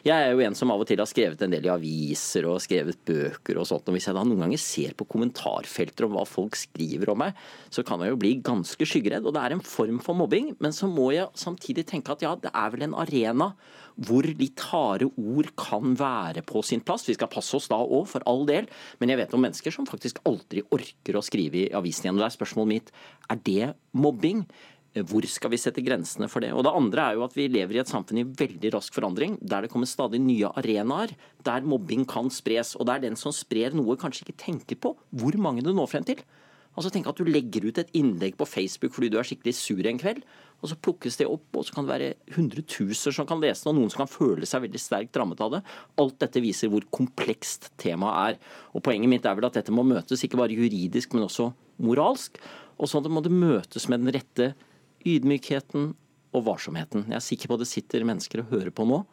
Jeg er jo en som av og til har skrevet en del i aviser og skrevet bøker og sånt. og Hvis jeg da noen ganger ser på kommentarfelter om hva folk skriver om meg, så kan jeg jo bli ganske skyggeredd. Og det er en form for mobbing, men så må jeg samtidig tenke at ja, det er vel en arena hvor litt harde ord kan være på sin plass. Vi skal passe oss da òg, for all del. Men jeg vet om mennesker som faktisk aldri orker å skrive i avisen igjen. Og det er spørsmålet mitt er det mobbing. Hvor skal vi sette grensene for det? Og Det andre er jo at vi lever i et samfunn i veldig rask forandring, der det kommer stadig nye arenaer der mobbing kan spres. Og der den som sprer noe, kanskje ikke tenker på hvor mange det når frem til. Altså Tenk at du legger ut et innlegg på Facebook fordi du er skikkelig sur en kveld. Og så plukkes det opp, og så kan det være hundretusener som kan lese det, og noen som kan føle seg veldig sterkt rammet av det. Alt dette viser hvor komplekst temaet er. Og Poenget mitt er vel at dette må møtes ikke bare juridisk, men også moralsk. Og sånn må det møtes med den rette ydmykheten og varsomheten. Jeg er sikker på at det sitter mennesker og hører på nå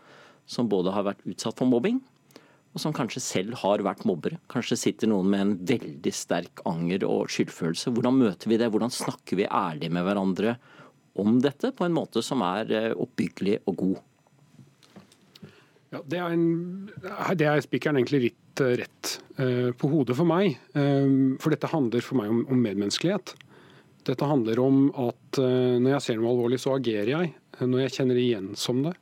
som både har vært utsatt for mobbing, og som kanskje selv har vært mobbere. Kanskje sitter noen med en veldig sterk anger og skyldfølelse. Hvordan møter vi det? Hvordan snakker vi ærlig med hverandre om dette på en måte som er eh, oppbyggelig og god? Ja, det, er en, det er spikeren egentlig litt uh, rett uh, på hodet for meg. Uh, for dette handler for meg om, om medmenneskelighet. Dette handler om at når jeg ser noe alvorlig, så agerer jeg. Når jeg kjenner igjen som det.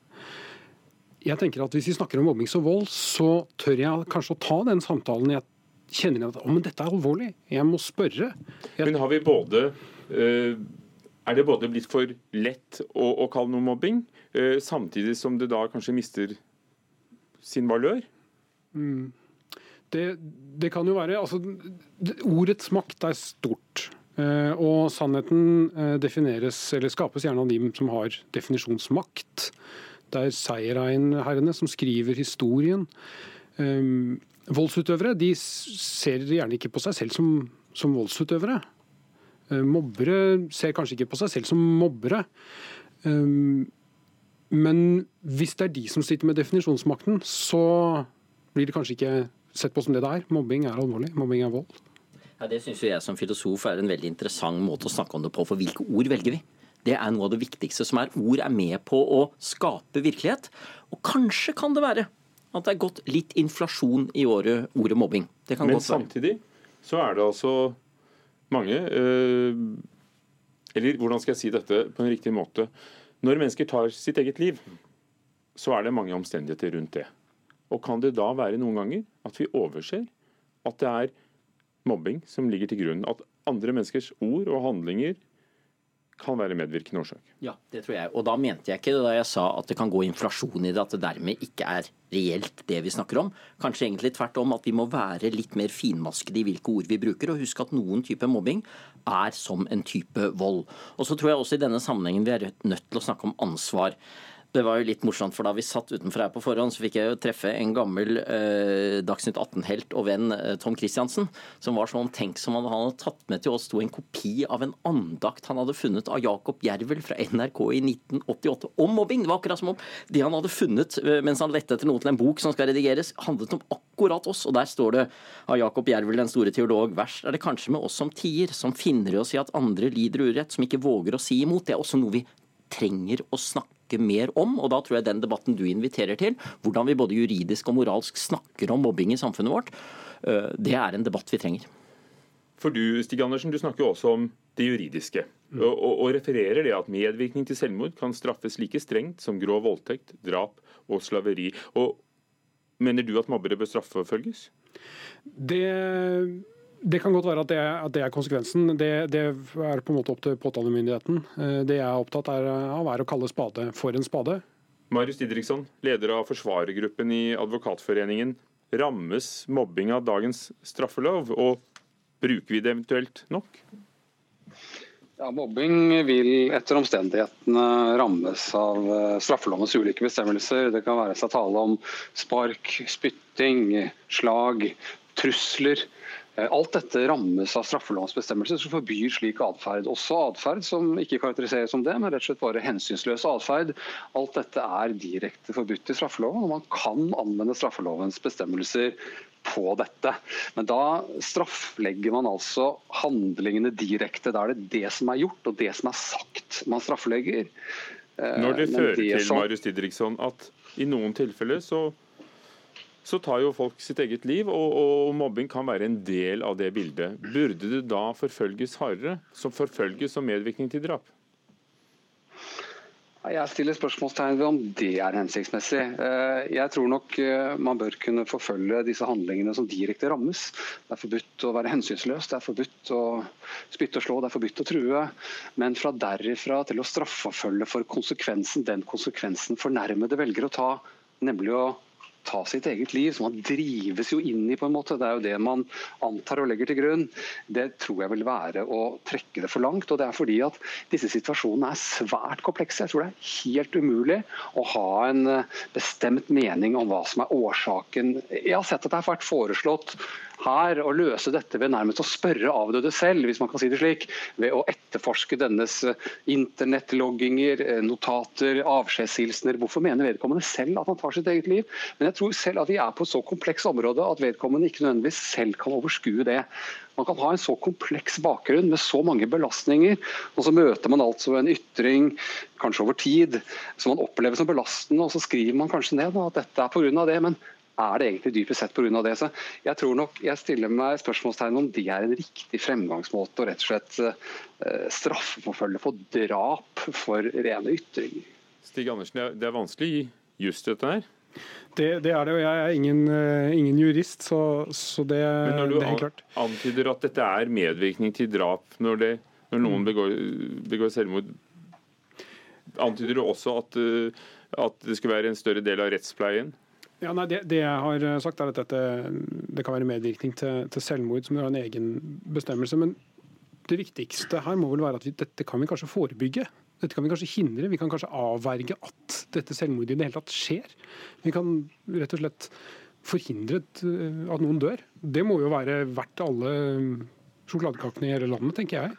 Jeg tenker at Hvis vi snakker om mobbing og vold, så tør jeg kanskje å ta den samtalen. Jeg kjenner at å, men dette er alvorlig, jeg må spørre. Jeg... Men har vi både Er det både blitt for lett å, å kalle noe mobbing, samtidig som det da kanskje mister sin valør? Mm. Det, det, kan jo være altså, Ordets makt er stort. Eh, og sannheten eh, defineres, eller skapes gjerne av dem som har definisjonsmakt. Det er seierherrene som skriver historien. Voldsutøvere de ser gjerne ikke på seg selv som, som voldsutøvere. Uh, mobbere ser kanskje ikke på seg selv som mobbere. Um, men hvis det er de som sitter med definisjonsmakten, så blir det kanskje ikke sett på som det det er. Mobbing er alvorlig. Mobbing er vold. Ja, Det syns jeg som filosof er en veldig interessant måte å snakke om det på. For hvilke ord velger vi? Det er noe av det viktigste som er. Ord er med på å skape virkelighet. Og kanskje kan det være at det er gått litt inflasjon i året, ordet mobbing. Men samtidig så er det altså mange øh, Eller hvordan skal jeg si dette på en riktig måte? Når mennesker tar sitt eget liv, så er det mange omstendigheter rundt det. Og kan det da være noen ganger at vi overser at det er mobbing som ligger til grunn? At andre menneskers ord og handlinger kan være medvirkende årsak. Ja, det tror jeg. Og da mente jeg ikke det da jeg sa at det kan gå inflasjon i det, at det dermed ikke er reelt det vi snakker om. Kanskje egentlig tvert om at vi må være litt mer finmaskede i hvilke ord vi bruker, og huske at noen type mobbing er som en type vold. Og så tror jeg også i denne sammenhengen vi er nødt til å snakke om ansvar. Det var jo litt morsomt, for da vi satt utenfor her på forhånd, så fikk jeg jo treffe en gammel eh, Dagsnytt 18-helt og venn, eh, Tom Christiansen, som var så omtenksom at han hadde tatt med til oss to en kopi av en andakt han hadde funnet av Jakob Jervel fra NRK i 1988 om mobbing. Det var akkurat som om det han hadde funnet eh, mens han lette etter noe til en bok som skal redigeres, handlet om akkurat oss. Og der står det av Jakob Jervel, den store teolog, verst er det kanskje med oss som tier, som finner i oss i at andre lider urett, som ikke våger å si imot. Det er også noe vi trenger å snakke mer om. Og da tror jeg den debatten du inviterer til, hvordan vi både juridisk og moralsk snakker om mobbing i samfunnet vårt, øh, det er en debatt vi trenger. For du Stig Andersen, du snakker jo også om det juridiske. Mm. Og, og, og, refererer det at medvirkning til selvmord kan straffes like strengt som grov voldtekt, drap og slaveri. Og Mener du at mobbere bør straffeforfølges? Det det kan godt være at det, er, at det er konsekvensen. Det, det, er på en måte opp til påtalemyndigheten. Eh, det jeg er opptatt av, er å kalle spade for en spade. Marius Didriksson, leder av forsvarergruppen i Advokatforeningen. Rammes mobbing av dagens straffelov, og bruker vi det eventuelt nok? Ja, Mobbing vil etter omstendighetene rammes av eh, straffelovens ulike bestemmelser. Det kan være seg tale om spark, spytting, slag, trusler. Eh, alt dette rammes av straffelovens bestemmelser som forbyr slik atferd. Også atferd som ikke karakteriseres som det, men rett og slett bare hensynsløs atferd. Alt dette er direkte forbudt i straffeloven, og man kan anvende straffelovens bestemmelser på dette. Men da strafflegger man altså handlingene direkte. Da er det det som er gjort og det som er sagt man strafflegger. Eh, Når det fører det til som... Marius Didriksson, at i noen tilfeller så så tar jo folk sitt eget liv, og, og, mobbing kan være en del av det bildet. Burde det da forfølges hardere, som forfølges som medvirkning til drap? Jeg stiller spørsmålstegn ved om det er hensiktsmessig. Eh, jeg tror nok eh, man bør kunne forfølge disse handlingene som direkte rammes. Det er forbudt å være hensynsløs, det er forbudt å spytte og slå, det er forbudt å true. Men fra derifra til å straffeforfølge for konsekvensen, den konsekvensen fornærmede velger å ta, nemlig å ta sitt eget liv, som man drives jo inn i, på en måte. Det er jo det man antar og legger til grunn. Det tror jeg vil være å trekke det for langt. og det er fordi at disse situasjonene er svært komplekse. Jeg tror det er helt umulig å ha en eh, bestemt mening om hva som er årsaken. Jeg har sett at det har vært foreslått her å løse dette ved nærmest å spørre avdøde selv, hvis man kan si det slik. Ved å etterforske dennes eh, internettlogginger, eh, notater, avskjedshilsener. Hvorfor mener vedkommende selv at han tar sitt eget liv? Men jeg tror selv at vi er på et så kompleks område at vedkommende ikke nødvendigvis selv kan overskue det. Man kan ha en så kompleks bakgrunn med så mange belastninger, og så møter man altså en ytring, kanskje over tid, som man opplever som belastende, og så skriver man kanskje ned at dette er pga. det. men er det egentlig dypest sett pga. det? Så jeg tror nok jeg stiller meg spørsmålstegn om det er en riktig fremgangsmåte å rett og slett uh, straffeforfølge for drap for rene ytringer. Stig Andersen, det er vanskelig å gi just dette her? Det, det, er det, og jeg er ingen, uh, ingen jurist, så, så det, Men når du det er helt klart. antyder at dette er medvirkning til drap når, det, når noen mm. begår, begår, selvmord, antyder du også at, uh, at det skulle være en større del av rettspleien? Ja, nei, det, det, jeg har sagt er at dette, det kan være medvirkning til, til selvmord, som har en egen bestemmelse. Men det viktigste her må vel være at vi, dette kan vi kanskje forebygge. Dette kan vi kanskje hindre. Vi kan kanskje avverge at dette selvmordet i det hele tatt skjer. Vi kan rett og slett forhindre at noen dør. Det må jo være verdt alle sjokoladekakene i hele landet, tenker jeg.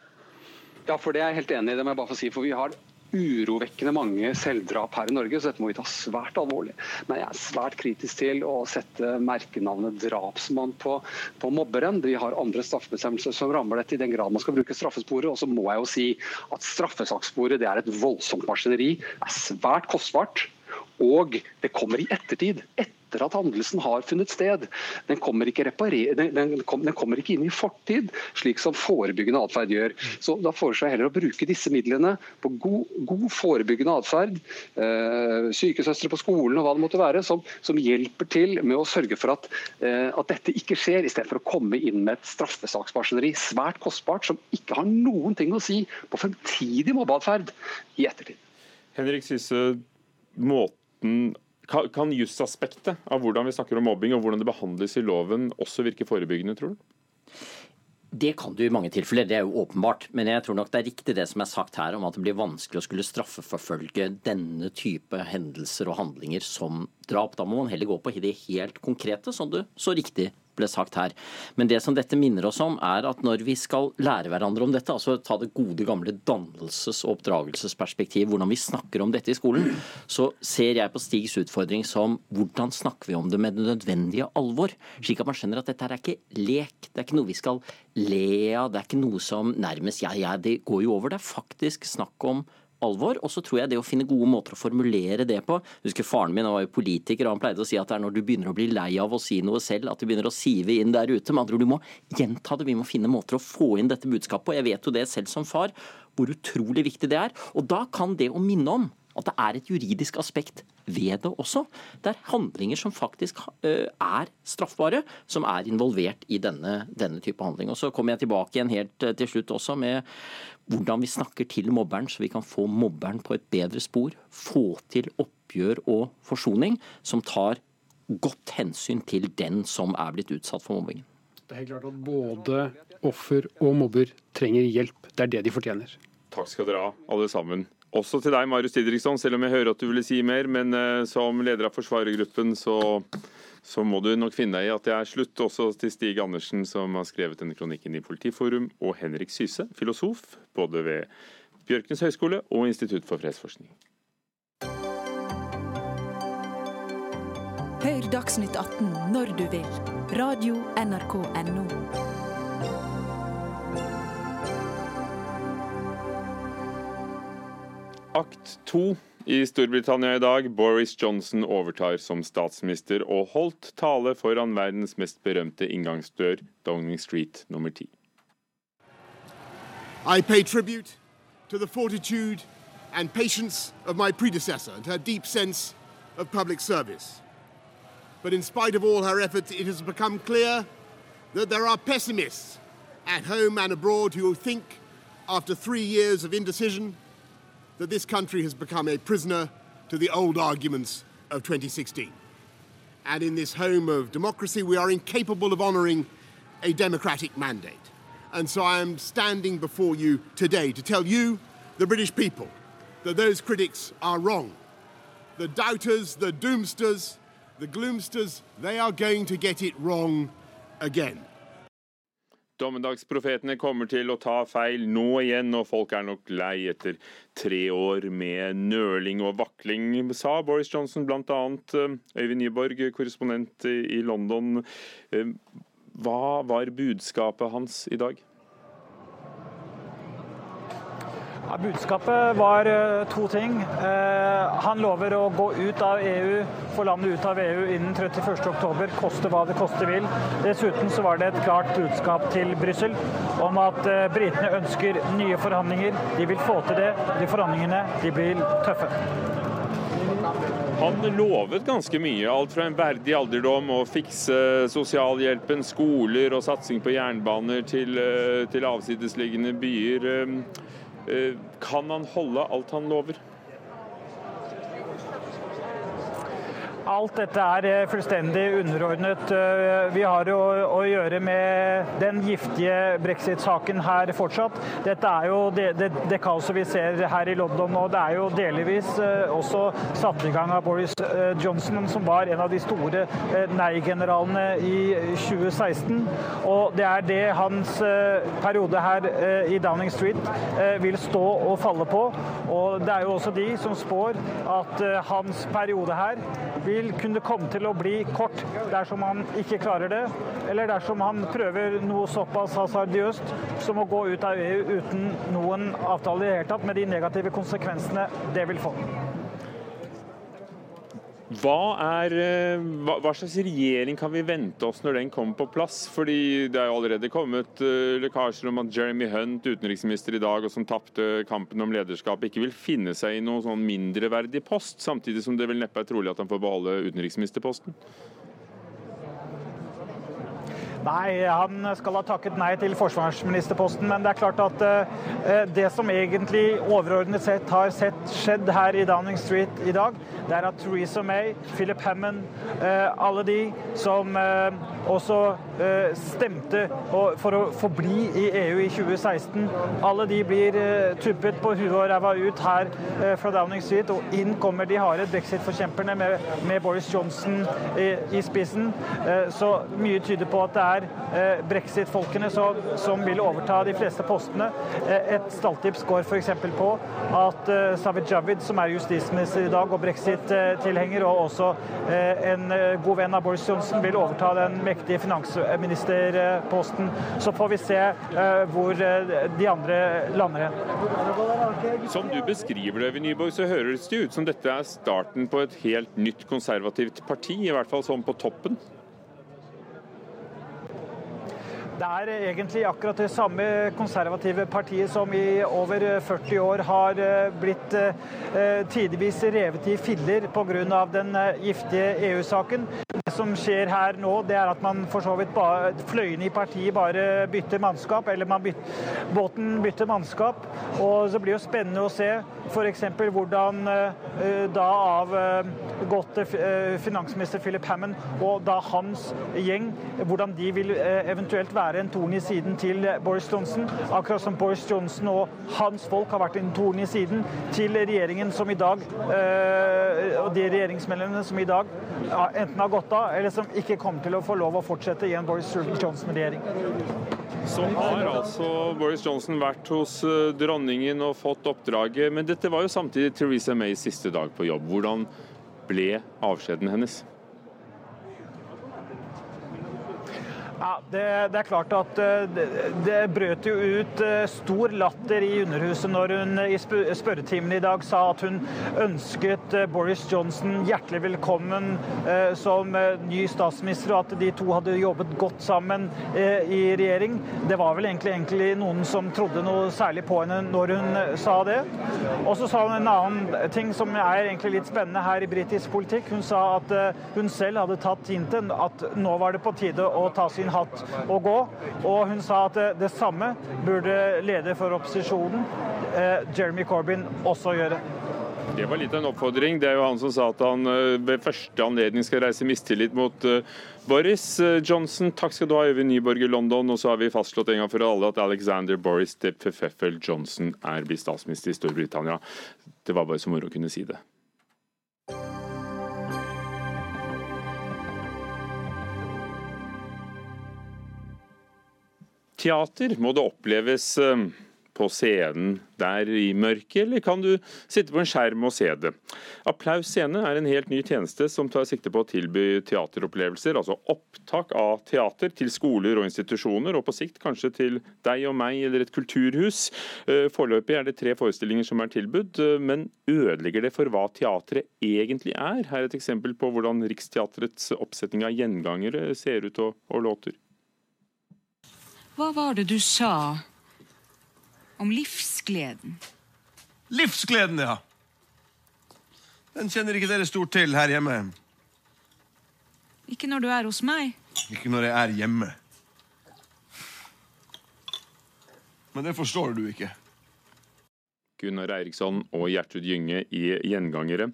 Ja, for det er jeg helt enig i. Det må jeg bare få si. For vi har urovekkende mange selvdrap her i Norge, så dette må vi ta svært alvorlig. Men jeg er svært kritisk til å sette merkenavnet drapsmann på, på mobberen. Vi har andre straffebestemmelser som rammer dette i den grad man skal bruke straffesporet. Og så må jeg jo si at straffesakssporet det er et voldsomt maskineri. Det er svært kostbart. Og det kommer i ettertid. etter at handelsen har funnet sted. Den kommer ikke, den, den, den kommer ikke inn i fortid, slik som forebyggende atferd gjør. Så Da foreslår jeg heller å bruke disse midlene på god, god forebyggende atferd. Eh, sykesøstre på skolen og hva det måtte være, som, som hjelper til med å sørge for at, eh, at dette ikke skjer, i stedet for å komme inn med et straffesaksmaskineri. Svært kostbart, som ikke har noen ting å si på fremtidig mobbeatferd i ettertid. Henrik Sisse, måten kan jusaspektet av hvordan vi snakker om mobbing og hvordan det behandles i loven også virke forebyggende, tror du? Det kan du i mange tilfeller, det er jo åpenbart. Men jeg tror nok det er riktig det som er sagt her om at det blir vanskelig å skulle straffeforfølge denne type hendelser og handlinger som drap. Da må man heller gå på det helt konkrete, som du så riktig ble sagt her. Men det som dette minner oss om, er at når vi skal lære hverandre om dette, altså ta det gode gamle dannelses- og oppdragelsesperspektiv, hvordan vi snakker om dette i skolen, så ser jeg på Stigs utfordring som hvordan snakker vi om det med det nødvendige alvor? Slik at man skjønner at dette er ikke lek, det er ikke noe vi skal le av, det er ikke noe som nærmest ja, ja, det går jo over. Det er faktisk snakk om alvor. Og så tror jeg det å finne gode måter å formulere det på husker Faren min var jo politiker, og han pleide å si at det er når du begynner å bli lei av å si noe selv, at du begynner å sive inn der ute. Med andre ord, du må gjenta det. Vi må finne måter å få inn dette budskapet på. Jeg vet jo det selv som far, hvor utrolig viktig det er. Og da kan det å minne om at det er et juridisk aspekt ved det også. Det er handlinger som faktisk er straffbare, som er involvert i denne, denne type handling. Og Så kommer jeg tilbake igjen helt til slutt også med hvordan vi snakker til mobberen, så vi kan få mobberen på et bedre spor. Få til oppgjør og forsoning som tar godt hensyn til den som er blitt utsatt for mobbingen. Det er helt klart at både offer og mobber trenger hjelp. Det er det de fortjener. Takk skal dere ha, alle sammen. Også til deg, Marius Didriksson, selv om jeg hører at du ville si mer. Men uh, som leder av forsvarergruppen, så så må du nok finne deg i at det er slutt. Også til Stig Andersen, som har skrevet denne kronikken i Politiforum, og Henrik Syse, filosof, både ved Bjørknes høgskole og Institutt for fredsforskning. Hør Dagsnytt 18 når du vil. Radio NRK Radio.nrk.no. Akt to i Storbritannia i dag. Boris Johnson overtar som statsminister og holdt tale foran verdens mest berømte inngangsdør, Downing Street nummer 10. I pay tribute to the fortitude and patience of my predecessor and her deep sense of public service. But in spite of all her efforts, it has become clear that there are pessimists at home and abroad who think, after three years of indecision, that this country has become a prisoner to the old arguments of 2016. And in this home of democracy, we are incapable of honouring a democratic mandate. And so I am standing before you today to tell you, the British people, that those critics are wrong. The doubters, the doomsters, the gloomsters, they are going to get it wrong again. Dommedagsprofetene kommer til å ta feil nå igjen, og folk er nok lei etter tre år med nøling og vakling, sa Boris Johnson bl.a. Øyvind Nyborg, korrespondent i London. Hva var budskapet hans i dag? Ja, budskapet var uh, to ting. Uh, han lover å gå ut av EU, få landet ut av EU innen 31.10, koste hva det koste vil. Dessuten så var det et klart budskap til Brussel om at uh, britene ønsker nye forhandlinger. De vil få til det. De forhandlingene de blir tøffe. Han lovet ganske mye. Alt fra en verdig alderdom og fikse sosialhjelpen, skoler og satsing på jernbaner til, til avsidesliggende byer. Eh, kan han holde alt han lover? Alt dette er eh, fullstendig underordnet. Eh, vi har å, å gjøre med den giftige brexit-saken her fortsatt. Dette er jo det, det, det, kaoset vi ser her i London nå. Det er jo delvis eh, også satt i gang av Boris Johnson, som var en av de store nei-generalene i 2016. Og det er det hans periode her i Downing Street vil stå og falle på. Og det er jo også de som spår at hans periode her vil vil kunne komme til å bli kort dersom han ikke klarer det, eller dersom han prøver noe såpass hasardiøst som å gå ut av EU uten noen avtale i det hele tatt, med de negative konsekvensene det vil få. Hva, er, eh, hva, hva, slags regjering kan vi vente oss når den kommer på plass? Fordi Det er jo allerede kommet uh, lekkasjer om at Jeremy Hunt, utenriksminister i dag, og som tapte kampen om lederskap, ikke vil finne seg i noen sånn mindreverdig post, samtidig som det vel neppe er trolig at han får beholde utenriksministerposten? Nei, han skal ha takket nei til forsvarsministerposten. Men det er klart at uh, det som egentlig overordnet sett har sett skjedd her i Downing Street i dag, det er at Theresa May, Philip Hammond, uh, alle de som uh, også stemte for å forbli i EU i 2016, alle de blir tuppet på huet og ræva ut her fra Downing Street. Og inn kommer de harde brexit-forkjemperne med, med, Boris Johnson i, i spissen. Så mye tyder på at det er er eh, brexit-folkene som, som, vil overta de fleste postene. Eh, et stalltips går f.eks. på at eh, Savid Javid, som er justisminister i dag og brexit-tilhenger, og også en god venn av Boris Johnson, vil overta den mektige finansministerposten. Så får vi se hvor de andre lander hen. Som du beskriver det, Nyborg, så høres det ut som dette er starten på et helt nytt konservativt parti, i hvert fall sånn på toppen? Det er egentlig akkurat det samme konservative partiet som i over 40 år har eh, blitt eh, tidvis revet i filler pga. den eh, giftige EU-saken. Det som skjer her nå, det er at man for så vidt bare, fløyene i partiet bare bytter mannskap, eller bytter, båten bytter mannskap. Og så blir det spennende å se f.eks. hvordan da avgåtte finansminister Philip Hammond og da hans gjeng, hvordan de vil eventuelt være være en torn i siden til Boris Johnson. Akkurat som Boris Johnson og hans folk har vært en torn i siden til regjeringen som i dag øh, og de regjeringsmedlemmene som i dag enten har gått av, eller som ikke kommer til å få lov å fortsette i en Boris Johnson-regjering. Så har altså Boris Johnson vært hos øh, dronningen og fått oppdraget, men dette var jo samtidig Theresa Mays siste dag på jobb. Hvordan ble avskjeden hennes? Ja, det, det, er klart at eh, det, det, brøt jo ut eh, stor latter i Underhuset når hun i spørretimen i dag sa at hun ønsket eh, Boris Johnson hjertelig velkommen som ny statsminister, og at de to hadde jobbet godt sammen i regjering. Det var vel egentlig, egentlig noen som trodde noe særlig på henne når hun sa det. Og så sa hun en annen ting som er egentlig litt spennende her i britisk politikk. Hun sa at hun selv hadde tatt hinten, at nå var det på tide å ta sin hatt å gå. Og hun sa at det samme burde leder for opposisjonen, eh, Jeremy Corbyn, også gjøre. Det var litt av en oppfordring. Det er jo han som sa at han eh, ved første anledning skal reise mistillit mot eh, Boris Johnson. Takk skal du ha, Øyvind Nyborg i London. Og så har vi fastslått en gang for alle at Alexander Boris de Johnson er blitt statsminister i Storbritannia. Det var bare så moro å kunne si det. Teater, må det oppleves eh, på scenen der i mørket, eller kan du sitte på en skjerm og se det? Applaus scene er en helt ny tjeneste som tar sikte på å tilby teateropplevelser, altså opptak av teater til skoler og institusjoner, og på sikt kanskje til deg og meg eller et kulturhus. Eh, foreløpig er det tre forestillinger som er tilbudt, eh, men ødelegger det for hva teatret egentlig er? Her er et eksempel på hvordan Riksteatrets oppsetning av gjengangere ser ut og, og låter. Hva var det du sa om livsgleden? Livsgleden, ja. Den kjenner ikke dere stort til her hjemme. Ikke når du er hos meg. Ikke når jeg er hjemme. Men det forstår du ikke. Gunnar Eiriksson og Gjertrud Gynge i Gjengangere.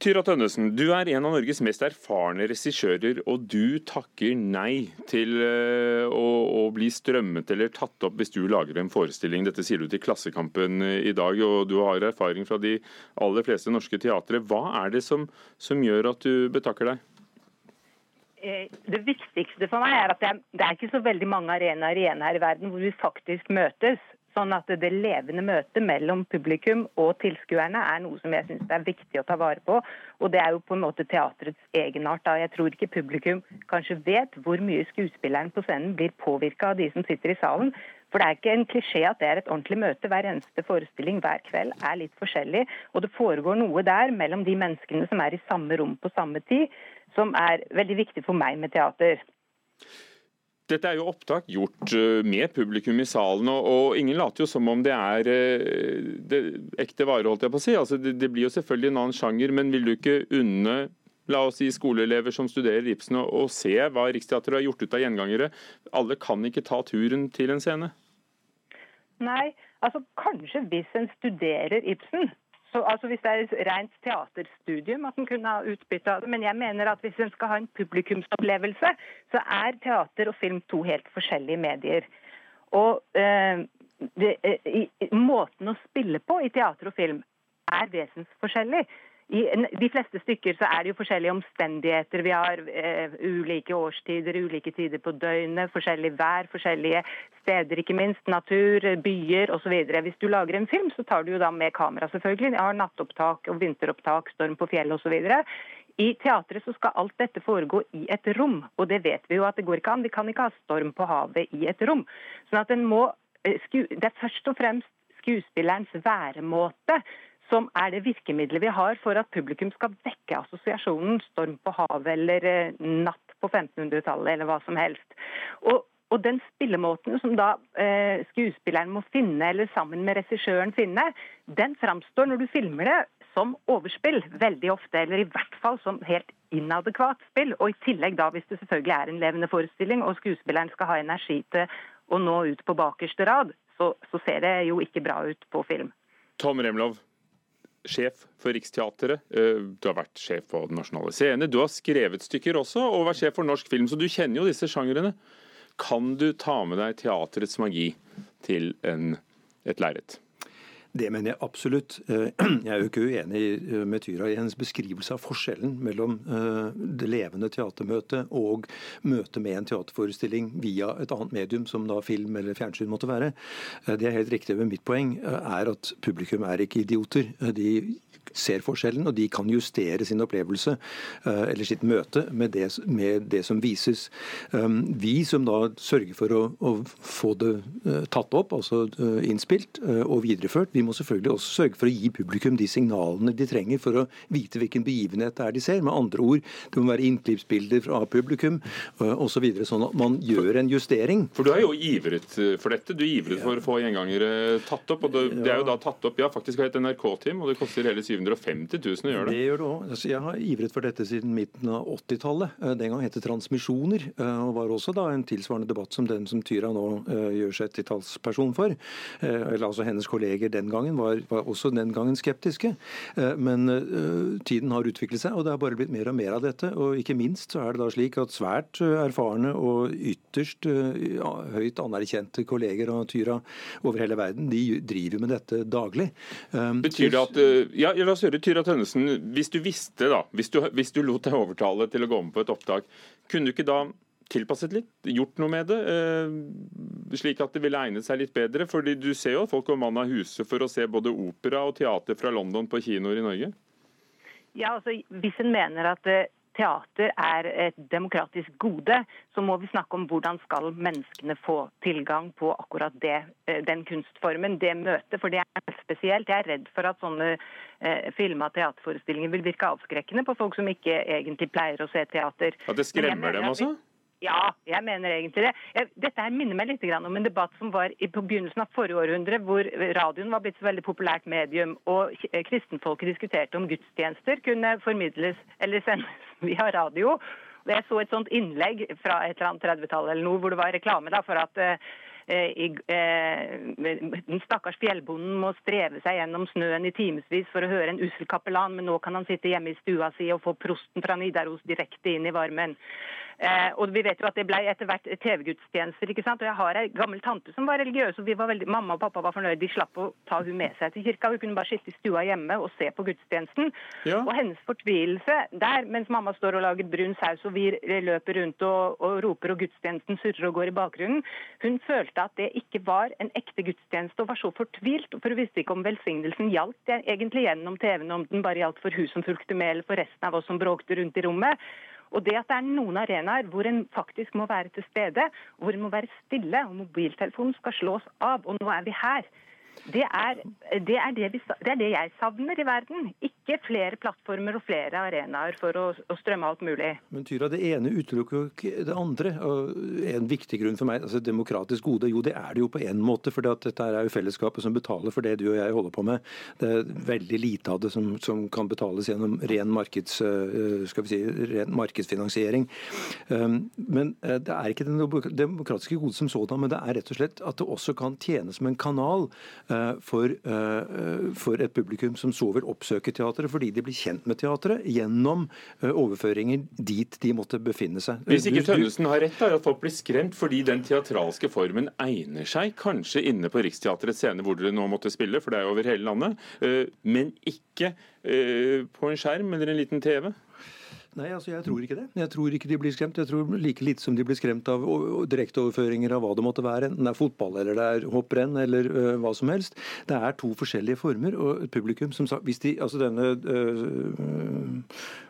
Tyra Tønnesen, du er en av Norges mest erfarne regissører, og du takker nei til eh, å, å, bli strømmet eller tatt opp hvis du lager en forestilling. Dette sier du til Klassekampen eh, i dag, og du har erfaring fra de aller fleste norske teatre. Hva er det som, som gjør at du betakker deg? Eh, det viktigste for meg er at det er, det er ikke så veldig mange arenaer igjen her i verden hvor vi faktisk møtes. Sånn at det levende møtet mellom publikum og tilskuerne er noe som jeg syns er viktig å ta vare på. Og det er jo på en måte teatrets egenart. Da. Jeg tror ikke publikum kanskje vet hvor mye skuespilleren på scenen blir påvirka av de som sitter i salen. For det er ikke en klisjé at det er et ordentlig møte. Hver eneste forestilling hver kveld er litt forskjellig. Og det foregår noe der mellom de menneskene som er i samme rom på samme tid, som er veldig viktig for meg med teater. Dette er jo opptak gjort eh, med publikum i salen, og, ingen later jo som om det er eh, det, ekte vare, holdt jeg på å si. Altså, det, blir jo selvfølgelig en annen sjanger, men vil du ikke unne la oss si skoleelever som studerer Ibsen, å se hva Riksteatret har gjort ut av gjengangere? Alle kan ikke ta turen til en scene? Nei, altså kanskje hvis en studerer Ibsen, så, altså Hvis det er et rent teaterstudium at en kunne ha utbytte av det. Men jeg mener at hvis en skal ha en publikumsopplevelse, så er teater og film to helt forskjellige medier. Og eh, det, i, Måten å spille på i teater og film er vesensforskjellig. I de fleste stykker så er det jo forskjellige omstendigheter. Vi har eh, ulike årstider, ulike tider på døgnet, forskjellig vær, forskjellige steder, ikke minst. Natur, byer osv. Hvis du lager en film, så tar du jo da med kamera, selvfølgelig. Jeg har nattopptak og vinteropptak, storm på fjellet osv. I teatret så skal alt dette foregå i et rom, og det vet vi jo at det går ikke an. Vi kan ikke ha storm på havet i et rom. Sånn at en må, eh, Det er først og fremst skuespillerens væremåte som er det virkemidlet vi har for at publikum skal vekke assosiasjonen 'Storm på havet' eller eh, 'Natt på 1500-tallet' eller hva som helst. Og, og den spillemåten som da eh, skuespilleren må finne, eller sammen med regissøren finne, den framstår når du filmer det som overspill veldig ofte, eller i hvert fall som helt inadekvat spill. Og i tillegg da, hvis det selvfølgelig er en levende forestilling og skuespilleren skal ha energi til å nå ut på bakerste rad, så, så ser det jo ikke bra ut på film. Tom Remlov, sjef for Riksteatret, eh, du har vært sjef for Den nasjonale scene, du har skrevet stykker også, og vært sjef for norsk film, så du kjenner jo disse sjangrene. Kan du ta med deg teaterets magi til en, et lerret? Det mener jeg absolutt. Eh, jeg er jo ikke uenig eh, med Tyra i hennes beskrivelse av forskjellen mellom eh, det levende teatermøtet og møtet med en teaterforestilling via et annet medium, som da film eller fjernsyn måtte være. Det er helt riktig, men mitt poeng er at publikum er ikke idioter. De ser forskjellen, og de kan justere sin opplevelse eller sitt møte med det, med det som vises. Vi som da sørger for å, å få det tatt opp, altså innspilt og videreført, vi må selvfølgelig også sørge for å gi publikum de signalene de trenger for å vite hvilken begivenhet det er de ser. Med andre ord, det må være innklippsbilder fra publikum osv. Så sånn at man gjør en justering. For du har jo ivret eh, for dette. Du ivret for å få gjengangere tatt opp. og Det, det er jo da tatt opp, ja, faktisk har et NRK-team, og det koster hele 750 000 å gjøre det. Det gjør det òg. Altså, jeg har ivret for dette siden midten av 80-tallet. Eh, den gang het det Transmisjoner, eh, og var også da en tilsvarende debatt som den som Tyra nå gjør seg til talsperson for. Eller altså hennes kolleger den gangen var, var, også den gangen skeptiske. Eh, men uh, tiden har utviklet seg, og det har bare blitt mer og mer av dette. Og ikke minst så er det da slik at svært eh, erfarne og ytterst høyt anerkjente kolleger av Tyra over hele verden, de driver med dette daglig. Betyr det at Ja, la oss høre Tyra Tønnesen. Hvis du visste, da, hvis du, hvis du lot deg overtale til å gå med på et opptak, kunne du ikke da tilpasset litt, gjort noe med det, eh, slik at det ville egnet seg litt bedre? Fordi du ser jo at folk går mann av huset for å se både opera og teater fra London på kinoer i Norge? Ja, altså Hvis en mener at eh, teater er et demokratisk gode, så må vi snakke om hvordan skal menneskene få tilgang på akkurat det, eh, den kunstformen, det møtet. For det er spesielt. Jeg er redd for at sånne eh, filma og teaterforestillinger vil virke avskrekkende på folk som ikke egentlig pleier å se teater. At det skremmer dem altså? Ja, jeg mener egentlig det. Dette her minner meg litt om en debatt som var i, på begynnelsen av forrige århundre, hvor radioen var blitt så veldig populært medium, og k- kristenfolket diskuterte om gudstjenester kunne formidles eller sendes via radio. Jeg så et sånt innlegg fra et eller annet 30-tallet eller noe, hvor det var reklame da, for at eh, i, eh, den stakkars fjellbonden må streve seg gjennom snøen i timevis for å høre en ussel kapellan, men nå kan han sitte hjemme i stua si og få prosten fra Nidaros direkte inn i varmen. Eh, og vi vet jo at Det ble etter hvert TV-gudstjenester. ikke sant? Og Jeg har ei gammel tante som var religiøs, og vi var veldig, mamma og pappa var fornøyd. De slapp å ta hun med seg til kirka. Hun kunne bare sitte i stua hjemme og se på gudstjenesten. Ja. Og hennes fortvilelse der, mens mamma står og lager brun saus og vi løper rundt og, og roper og gudstjenesten surrer og går i bakgrunnen, hun følte at det ikke var en ekte gudstjeneste og var så fortvilt. For hun visste ikke om velsignelsen gjaldt egentlig gjennom TV-en, om den bare gjaldt for hun som fulgte med eller for resten av oss som bråkte rundt i rommet. Og det at det er noen arenaer hvor en faktisk må være til stede, hvor en må være stille, og mobiltelefonen skal slås av, og nå er vi her. Det er det, er det, vi, det er det jeg savner i verden. Ikke flere plattformer og flere arenaer for å, å strømme alt mulig. Men Tyra, det ene utelukker jo ikke det andre. og En viktig grunn for meg, altså demokratisk gode, jo det er det jo på en måte. For dette er jo fellesskapet som betaler for det du og jeg holder på med. Det er veldig lite av det som, som kan betales gjennom ren, markeds, eh, si, ren markedsfinansiering. Um, Men eh, det er ikke det demokratiske gode som sådan, men det er rett og slett at det også kan tjene som en kanal for, eh, for et publikum som så vil oppsøke teatret fordi de blir kjent med teatret gjennom eh, overføringer dit de måtte befinne seg. Hvis ikke Tønnesen har rett, da, at folk blir skremt fordi den teatralske formen egner seg kanskje inne på Riksteatrets scene hvor dere nå måtte spille, for det er jo over hele landet, eh, men ikke eh, på en skjerm eller en liten TV? Nei, altså jeg tror ikke det. Jeg tror ikke de blir skremt. Jeg tror like lite som de blir skremt av direkteoverføringer av hva det måtte være, enten det er fotball eller det er hopprenn eller ø, hva som helst. Det er to forskjellige former. Og et publikum som sa Hvis de Altså denne ø,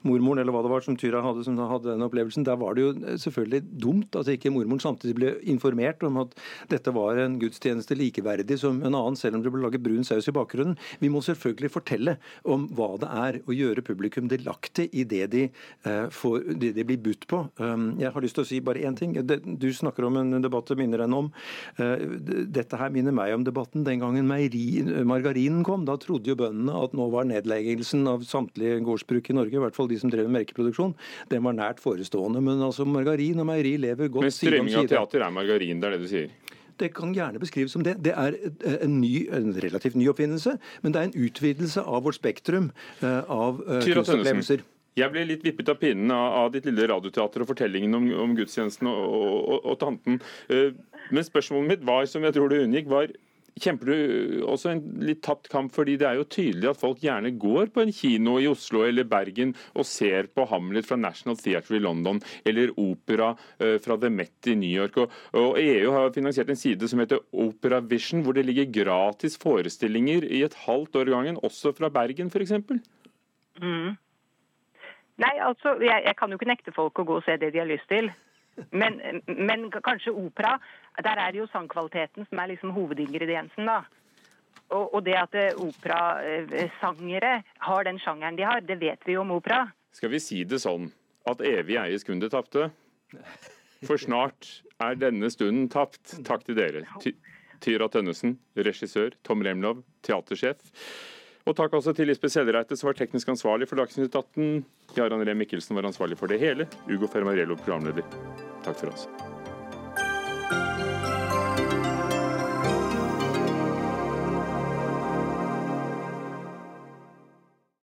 mormoren eller hva det var som Tyra hadde, som hadde den opplevelsen, der var det jo selvfølgelig dumt at ikke mormoren samtidig ble informert om at dette var en gudstjeneste likeverdig som en annen, selv om det ble laget brun saus i bakgrunnen. Vi må selvfølgelig fortelle om hva det er, og gjøre publikum delaktig i det de, eh, får, det de blir budt på. Um, Jeg har lyst til å si bare én ting. Du snakker om en debatt det minner en om. Eh, Dette her minner meg om debatten den gangen meieri, margarinen kom. Da trodde jo bøndene at nå var nedleggelsen av samtlige gårdsbruk i Norge, i hvert fall de som drev med melkeproduksjon, den var nært forestående. Men altså margarin og meieri lever godt Men side Men strømming av teater er margarin, det er det du sier? Det kan gjerne beskrives som det. Det er en, ny, en relativt ny oppfinnelse, men det er en utvidelse av vårt spektrum eh, av eh, kunstopplevelser. Jeg ble litt vippet av pinnen av, ditt lille radioteater og fortellingen om, om gudstjenesten og, og, og, og tanten. Eh, Men spørsmålet mitt var, som jeg tror du unngikk, var Kjemper du også en litt tapt kamp? fordi det er jo tydelig at folk gjerne går på en kino i Oslo eller Bergen og ser på Hamlet fra National Theatre i London eller opera eh, fra The Met i New York. Og EU har finansiert en side som heter Opera Vision, hvor det ligger gratis forestillinger i et halvt år gangen, også fra Bergen f.eks. Mm. Nei, altså, jeg, jeg kan jo ikke nekte folk å gå og se det de har lyst til. Men, men kanskje opera, der er det jo sangkvaliteten som er liksom hovedingrediensen, da. Og, og det at eh, operasangere har den sjangeren de har, det vet vi jo om opera. Skal vi si det sånn at evig eies kun det tapte? For snart er denne stunden tapt. Takk til dere. Ty Tyra Tønnesen, regissør. Tom Remlov, teatersjef. Og takk også til Lisbeth Sellereite, som var teknisk ansvarlig for Dagsnytt 18. Jarand Ree Mikkelsen var ansvarlig for det hele. Ugo Fermarello, programleder. Takk for oss.